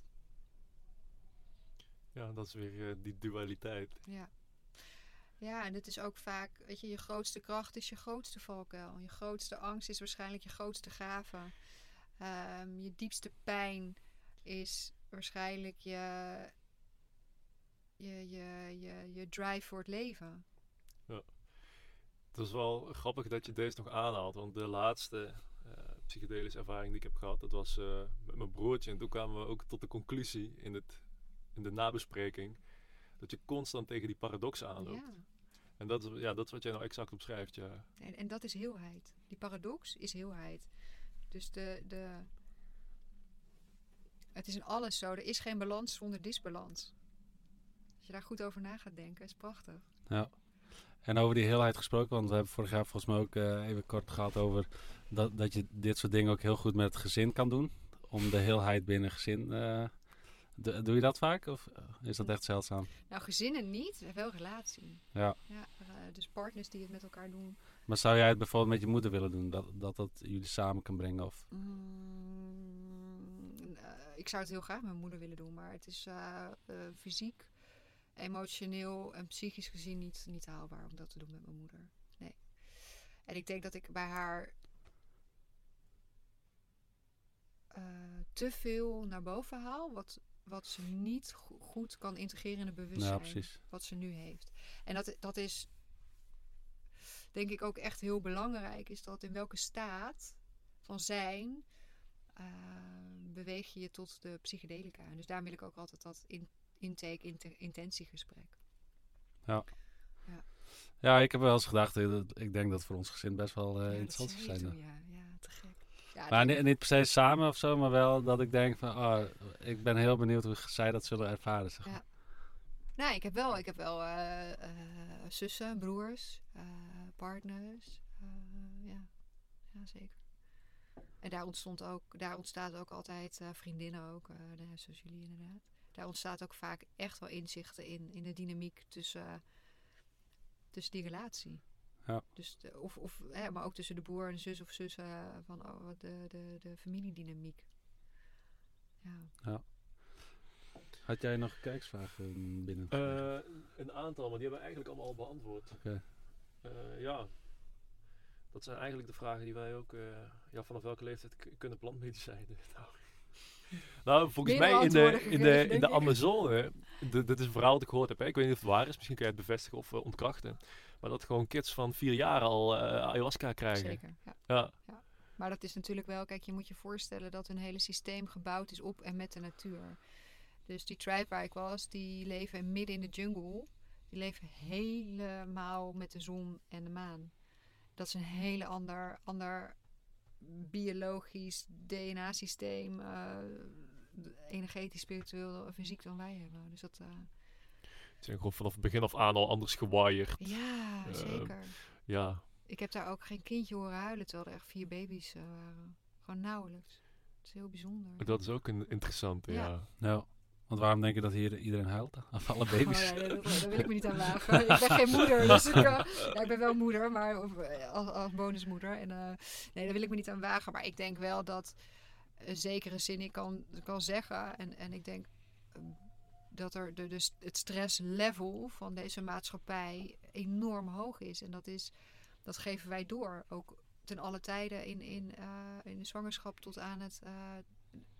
Ja, dat is weer eh, die dualiteit. Ja. Ja, en dit is ook vaak, weet je, je grootste kracht is je grootste valkuil. Je grootste angst is waarschijnlijk je grootste gave. Ehm, je diepste pijn is waarschijnlijk je, je, je, je, je drive voor het leven. Het is wel grappig dat je deze nog aanhaalt, want de laatste eh, psychedelische ervaring die ik heb gehad, dat was eh, met mijn broertje. En toen kwamen we ook tot de conclusie in, het, in de nabespreking dat je constant tegen die paradox aanloopt. Ja. En dat is, ja, dat is wat jij nou exact omschrijft, ja. En, en dat is heelheid. Die paradox is heelheid. Dus de, de, het is in alles zo. Er is geen balans zonder disbalans. Als je daar goed over na gaat denken, is prachtig. En over die heelheid gesproken, want we hebben vorig jaar volgens mij ook eh, even kort gehad over dat, dat je dit soort dingen ook heel goed met het gezin kan doen. Om de heelheid binnen gezin. eh, do- doe je dat vaak of eh, is dat echt zeldzaam? Nou, gezinnen niet, wel relatie. Ja. ja eh, dus partners die het met elkaar doen. Maar zou jij het bijvoorbeeld met je moeder willen doen? Dat dat, dat jullie samen kan brengen? Of... Mm, eh, ik zou het heel graag met mijn moeder willen doen, maar het is fysiek, emotioneel en psychisch gezien niet, niet haalbaar om dat te doen met mijn moeder. Nee. En ik denk dat ik bij haar te veel naar boven haal, wat, wat ze niet go- goed kan integreren in het bewustzijn Ja, precies. wat ze nu heeft. En dat, dat is denk ik ook echt heel belangrijk, is dat in welke staat van zijn eh, beweeg je je tot de psychedelica. En dus daar wil ik ook altijd dat in, intake, inte- intentiegesprek. Ja, ik heb wel eens gedacht, eh, ik denk dat voor ons gezin best wel eh, Ja, interessant zou zijn. ja, ja. Ja, Maar nee, ni- niet per se samen of zo, maar wel dat ik denk van, oh, ik ben heel benieuwd hoe zij dat zullen ervaren. Zeg. maar. Ja. Nee, ik heb wel, ik heb wel eh, eh, zussen, broers, eh, partners. ja. ja, zeker. En daar ontstond ook, daar ontstaat ook altijd vriendinnen ook, zoals jullie inderdaad. Daar ontstaat ook vaak echt wel inzichten in, in de dynamiek tussen, tussen die relatie. Ja. Dus de, of, of, hè, maar ook tussen de broer en de zus of zus eh, van oh, wat de, de, de familiedynamiek. Ja. Had jij nog kijksvragen binnen? Eh, een aantal, maar die hebben we eigenlijk allemaal al beantwoord. Eh, ja, dat zijn eigenlijk de vragen die wij ook... eh, ja, vanaf welke leeftijd kunnen plantmedicijnen? nou, nou, volgens Meer mij in de, in de, in de. Amazone... Dit is een verhaal dat ik gehoord heb. Hè? Ik weet niet of het waar is. Misschien kun je het bevestigen of ontkrachten. Maar dat gewoon kids van vier jaar al eh, ayahuasca krijgen. Zeker, ja. Ja, Maar dat is natuurlijk wel, kijk, je moet je voorstellen dat hun hele systeem gebouwd is op en met de natuur. Dus die tribe waar ik was, die leven midden in de jungle. Die leven helemaal met de zon en de maan. Dat is een hele ander, ander biologisch DNA-systeem, eh, energetisch, spiritueel, fysiek dan wij hebben. Dus dat, eh, zijn gewoon vanaf het begin af aan al anders gewaaid. ja, Ehm, zeker. Ja, Ik heb daar ook geen kindje horen huilen, terwijl er echt vier baby's eh, waren. Gewoon nauwelijks. Het is heel bijzonder. dat is ook een interessante, Ja. ja. Ja. Want waarom denk je dat hier iedereen huilt? Of alle baby's? Oh, ja, dat, daar wil ik me niet aan wagen. ik ben geen moeder, dus ik, eh, ja, ik ben wel moeder, maar of, eh, als, als bonusmoeder. En, eh, nee, daar wil ik me niet aan wagen. Maar ik denk wel dat een zekere zin ik kan, kan zeggen. En, en ik denk dat er dus het stresslevel van deze maatschappij enorm hoog is. En dat is dat geven wij door. Ook ten alle tijden in, in, eh, in de zwangerschap tot aan, het, eh,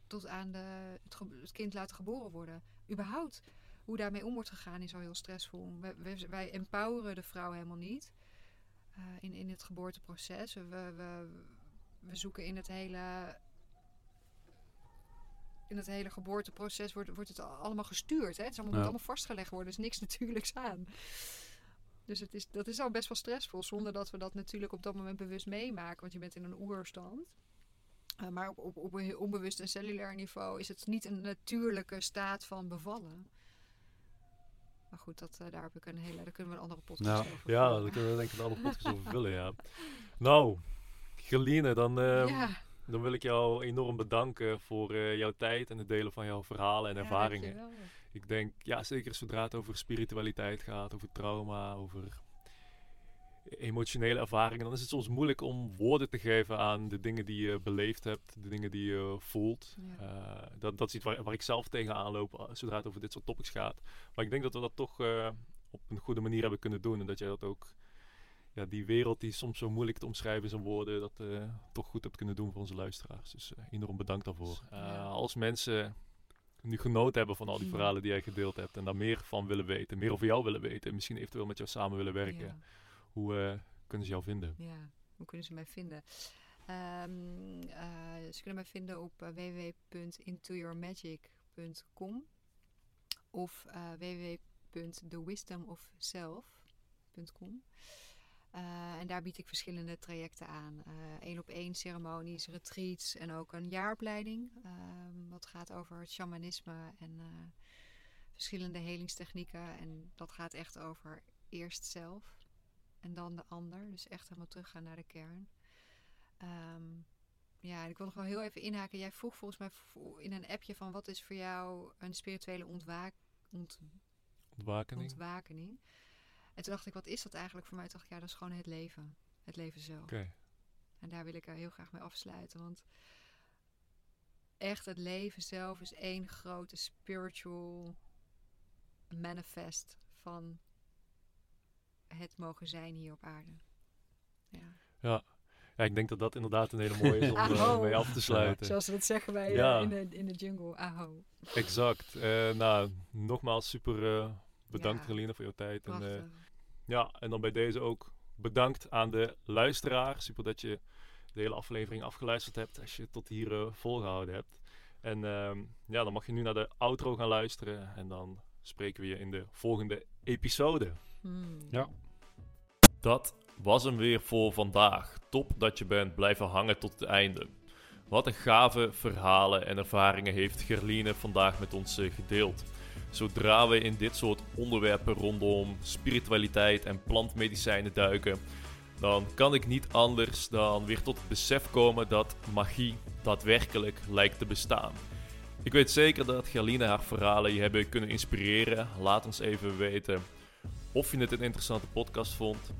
tot aan de, het, kind laten geboren worden. Überhaupt hoe daarmee om wordt gegaan is al heel stressvol. We- wij empoweren de vrouw helemaal niet eh, in, in het geboorteproces. We, we, we zoeken in het hele. In het hele geboorteproces wordt, wordt het allemaal gestuurd. Hè? Het is allemaal, moet allemaal vastgelegd worden. Er is niks natuurlijks aan. Dus het is, dat is al best wel stressvol. Zonder dat we dat natuurlijk op dat moment bewust meemaken. Want je bent in een oerstand. Eh, maar op, op, op een onbewust en cellulair niveau is het niet een natuurlijke staat van bevallen. Maar goed, dat, eh, daar, heb ik een hele, daar kunnen we een andere podcast Nou, over Ja, vullen. daar kunnen we denk ik een andere podcast over vullen, ja. Nou, Geline, dan, ehm, ja, dan wil ik jou enorm bedanken voor eh, jouw tijd en het delen van jouw verhalen en ja, ervaringen. dankjewel. ik denk, ja, zeker zodra het over spiritualiteit gaat, over trauma, over emotionele ervaringen, dan is het soms moeilijk om woorden te geven aan de dingen die je beleefd hebt, de dingen die je voelt. Ja. Eh, dat, dat is iets waar, waar ik zelf tegenaan loop eh, zodra het over dit soort topics gaat. Maar ik denk dat we dat toch op een goede manier hebben kunnen doen en dat jij dat ook, ja, die wereld die soms zo moeilijk te omschrijven is in woorden, dat eh, toch goed hebt kunnen doen voor onze luisteraars. Dus eh, enorm bedankt daarvoor. Eh, Ja. Als mensen nu genoten hebben van al die verhalen die jij gedeeld hebt en daar meer van willen weten, meer over jou willen weten en misschien eventueel met jou samen willen werken, Ja. hoe eh, kunnen ze jou vinden? Ja, hoe kunnen ze mij vinden? Ehm, eh, ze kunnen mij vinden op uh, www.intoyourmagic.com of uh, www.thewisdomofself.com. Uh, en daar bied ik verschillende trajecten aan. Eén op één ceremonies, retreats en ook een jaaropleiding. Um, wat gaat over het shamanisme en uh, verschillende helingstechnieken. En dat gaat echt over eerst zelf en dan de ander. Dus echt helemaal teruggaan naar de kern. Um, ja, ik wil nog wel heel even inhaken. Jij vroeg volgens mij in een appje van wat is voor jou een spirituele ontwaak ont ontwakening. ontwakening. En toen dacht ik, wat is dat eigenlijk voor mij? Toen dacht ik, ja, dat is gewoon het leven. Het leven zelf. Okay. En daar wil ik er heel graag mee afsluiten. Want echt het leven zelf is één grote spiritual manifest van het mogen zijn hier op aarde. Ja. Ja. ja, ik denk dat dat inderdaad een hele mooie is om uh, mee af te sluiten. Zoals we dat zeggen wij ja. uh, in, de, in de jungle. Aho. Exact. Uh, nou, nogmaals super uh, bedankt ja. Voor jouw tijd. En, uh, ja, en dan bij deze ook bedankt aan de luisteraar. Super dat je de hele aflevering afgeluisterd hebt als je tot hier uh, volgehouden hebt. En ja, dan mag je nu naar de outro gaan luisteren en dan spreken we je in de volgende episode. Hmm. Ja. Dat was hem weer voor vandaag. Top dat je bent blijven hangen tot het einde. Wat een gave verhalen en ervaringen heeft Gerline vandaag met ons uh, gedeeld. Zodra we in dit soort onderwerpen rondom spiritualiteit en plantmedicijnen duiken, dan kan ik niet anders dan weer tot het besef komen dat magie daadwerkelijk lijkt te bestaan. Ik weet zeker dat Gerline haar verhalen je hebben kunnen inspireren. Laat ons even weten of je het een interessante podcast vond.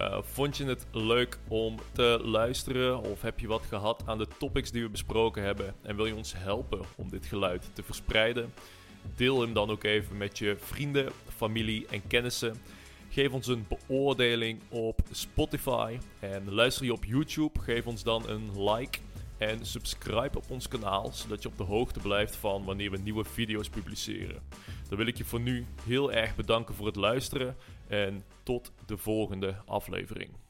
Uh, vond je het leuk om te luisteren of heb je wat gehad aan de topics die we besproken hebben en wil je ons helpen om dit geluid te verspreiden? Deel hem dan ook even met je vrienden, familie en kennissen. Geef ons een beoordeling op Spotify en luister je op YouTube. Geef ons dan een like en subscribe op ons kanaal, zodat je op de hoogte blijft van wanneer we nieuwe video's publiceren. Dan wil ik je voor nu heel erg bedanken voor het luisteren en tot de volgende aflevering.